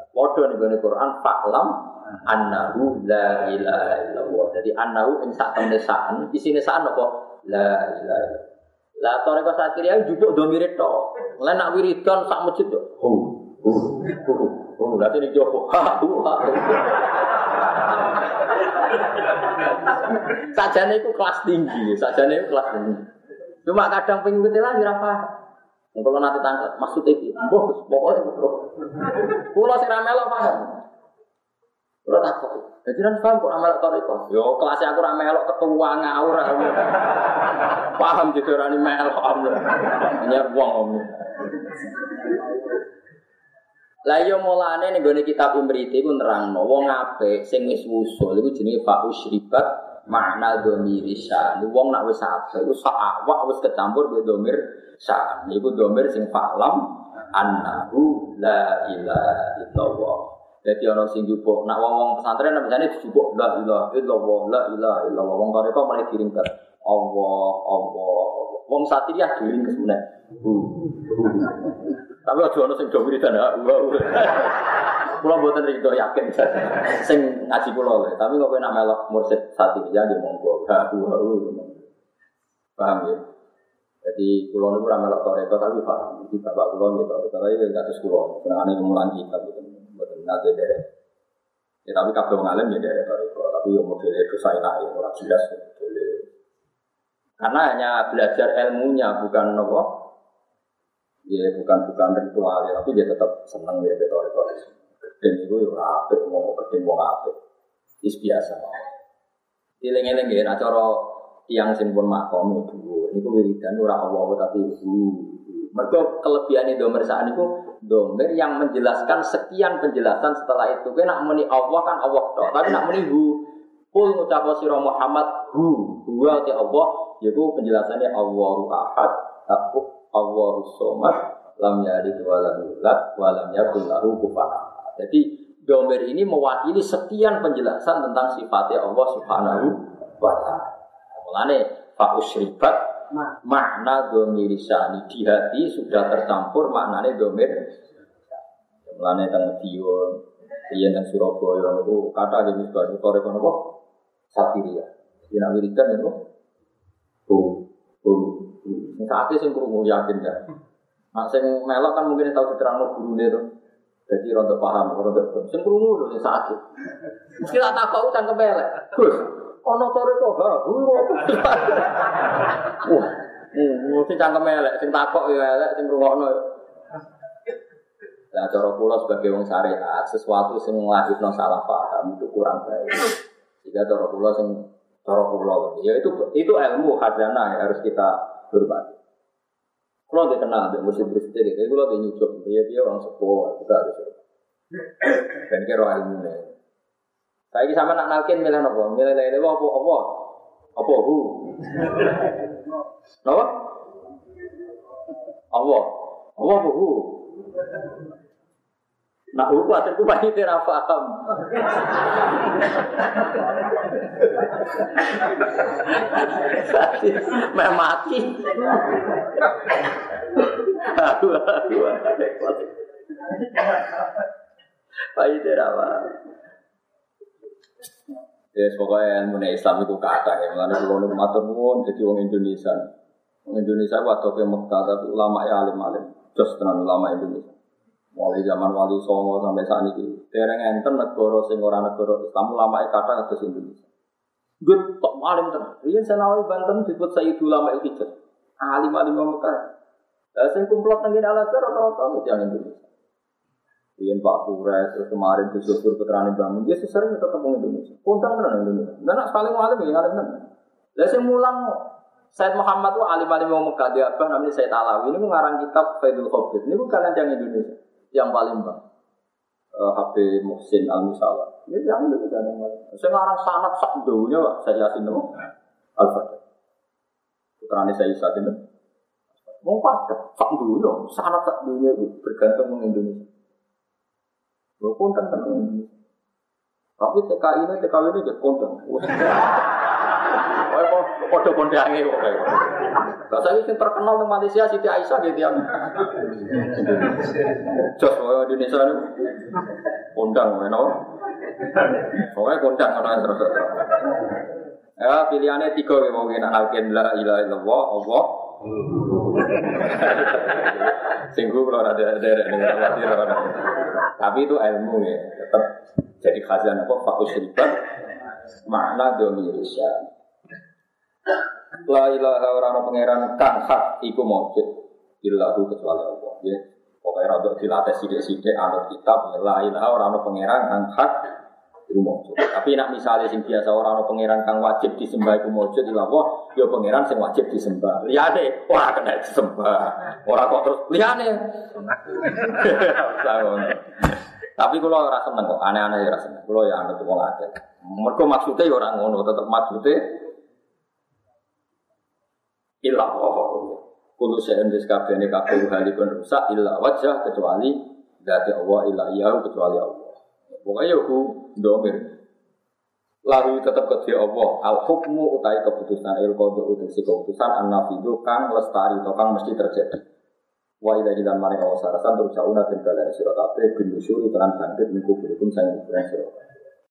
Waduh nih gue Quran faklam annahu la ilaha illallah. Jadi annahu ing sak temne saan, isine saan apa? La ilaha illallah. Lah toreko sakiriya jupuk mirip to. Lah nak wiridan sak masjid yo. Hu. Hu. Hu. Hu. Lah ini jopo. Ha. Hu. Sajane iku kelas tinggi, sajane iku kelas tinggi. Cuma kadang pengen lah ora paham. Kalau nanti tangkap, maksudnya itu, bos, pokoknya bos. Pulau sing ramelo paham. Pulau takut. Jadi nanti paham kok ramelo toriko. Yo kelasnya aku ramelo ketua ngawur. Paham orang ini melo om. Hanya uang om. Lah yo mulane ning gone kitab Imriti ku nerangno wong apik sing wis wusul iku jenenge fa usribat makna domir syan. Wong nak wis apik iku sak awak wis kecampur be domir syan. Iku domir sing falam annahu la ilaha illallah. Jadi ana sing jupuk, nak wong-wong pesantren biasane dijupuk la ilaha illallah, la ilaha illallah. Wong toreko mulai diringkat Allah, Allah, Wong satiriyah diring kesunen. Tapi aja ono sing do wiridan ha. Kula mboten rido yakin. Sing ngaji kula lho, tapi kok kowe nak melok mursid satiriyah ya monggo. Ha Paham ya? Jadi kula niku ora melok toreko tapi paham. Iki bapak kula nggih toreko tapi enggak terus kula. Senengane mulang kitab gitu. Mboten nate derek. Ya tapi kabeh wong alim ya derek toreko, tapi yo modele dosa enak ya ora jelas modele. Karena hanya belajar ilmunya bukan nopo ya bukan bukan ritual ya, tapi dia tetap seneng ya betul betul gedeng itu ya apik mau gedeng mau apik is biasa Dileng-eleng ya, nah cara tiang simpun makom itu, ini wiridan ora Allah tapi itu. Mereka kelebihan domer saat itu domer yang menjelaskan sekian penjelasan setelah itu. Kena meni Allah kan Allah toh, tapi nak meni hu. Pul ngucap sira Muhammad hu, huwa ti Allah, yaitu penjelasannya Allahu ahad, aku Allahu somad lam yalid wa lam yulad wa lam yakul lahu kufuwan Jadi domer ini mewakili sekian penjelasan tentang sifatnya Allah Subhanahu wa taala. Mulane fa makna domir sani di hati sudah tercampur maknanya domir Mulane teng Dion, iya teng Surabaya itu kata di misbah itu tore kono kok sapiria. Dina wiridan itu tuh tuh Sing sakit sing krungu yakin ya. Nah sing melok kan mungkin tahu diterangno gurune to. Jadi rontok paham, rontok sing krungu lho sing sakit. Mesti tak takok cangkem elek. Gus, ana tore kok ha. Wah, mesti cangkem elek, sing takok ya elek, sing. Nah, cara kula sebagai wong syariat, sesuatu sing nglahirno salah paham itu kurang baik. Jika cara kula sing cara kula ya itu itu ilmu khazanah yang harus kita hormati. Kalau nggak kenal dengan musim murid jadi kalau nggak nyucuk, dia dia orang sepuh, kita harus Dan kira ilmu nih. Saya ini sama nak nalkin milih apa? Milih lele apa? Apa? Apa? Hu? Apa? Apa? Apa? Hu? Nah, hukum aja aku banyak tidak paham. Memang mati. Bayi tidak paham. Ya, pokoknya ilmu Islam itu kata ya. Mulanya kalau nu matur nuwun jadi orang Indonesia. Orang Indonesia waktu ke Mekah tapi ulama ya alim-alim. Terus tenan ulama Indonesia. Mulai zaman Wali Songo sampai saat ini. Dereng enten negara sing ora negara Islam ulama kata atas Indonesia. Gue tok alim tenan. Riyen Senawi Banten disebut Sayyid Ulama Al-Hijaz. Alim-alim Mekah. Lah sing kumplot teng Al-Azhar rata-rata yang Indonesia. Riyen Pak Kures, terus kemarin Gus Dur Putrane bangun, dia sesering tetap ngomong Indonesia. Kondang tenan Indonesia. Dan nak sekali alim ya alim tenan. Lah mulang Said Muhammad itu alim-alim Mekah dia apa namanya Said Alawi ini mengarang kitab Faidul Khabir. Ini bukan yang Indonesia yang paling bang. Uh, eh, HP Muhsin Al Musala. Ini yang itu kan yang Saya ngarang sangat sak dunia pak. Saya yasin itu Al Fatih. Putrane saya yasin itu. Mau pada sak dunia, sangat sak dunia itu bergantung dengan Indonesia. Lo tentang Indonesia. Tapi TKI ini TKW ini jadi konten. Kok kok kode kondange kok. Lah saiki terkenal di Malaysia Siti Aisyah gitu ya. Jos koyo Indonesia niku kondang ngono. Pokoknya kondang ngono terus. Ya pilihannya tiga ya mau kita alkin la ilaha illallah Allah Singgung kalau ada derek Tapi itu ilmu ya, tetap jadi khazanah apa fakus ribat makna domirisya. La ilaha orang pangeran kang hak iku maujud illahu kecuali Allah. Ya. Pokoknya rada dilatih sidik-sidik anut kitab ya la ilaha orang pangeran kang hak Iku mujud. Tapi nak misalnya sing biasa orang pangeran kang wajib disembah iku mujud ila Allah, ya pangeran sing wajib disembah. Liyane ora kena disembah. Ora kok terus liyane. Tapi kalau ora seneng kok, aneh-aneh ya seneng. Kalau ya anut wong akeh. Mergo maksudnya ya ora ngono, tetep maksudnya ila Allah. Kulo sen wis kabehane kabeh halikun rusak illa wajah kecuali dari Allah illa iya kecuali Allah. Pokoknya aku domir. Lalu tetap ke Allah. Al hukmu utai keputusan il kodo utai si keputusan an nafidu kang lestari atau kang mesti terjadi. Wa ila hilan mani Allah sarasan terus sauna dan kalian sirakabe bin nusyuri teran bangkit berikun saya ukuran sirakabe.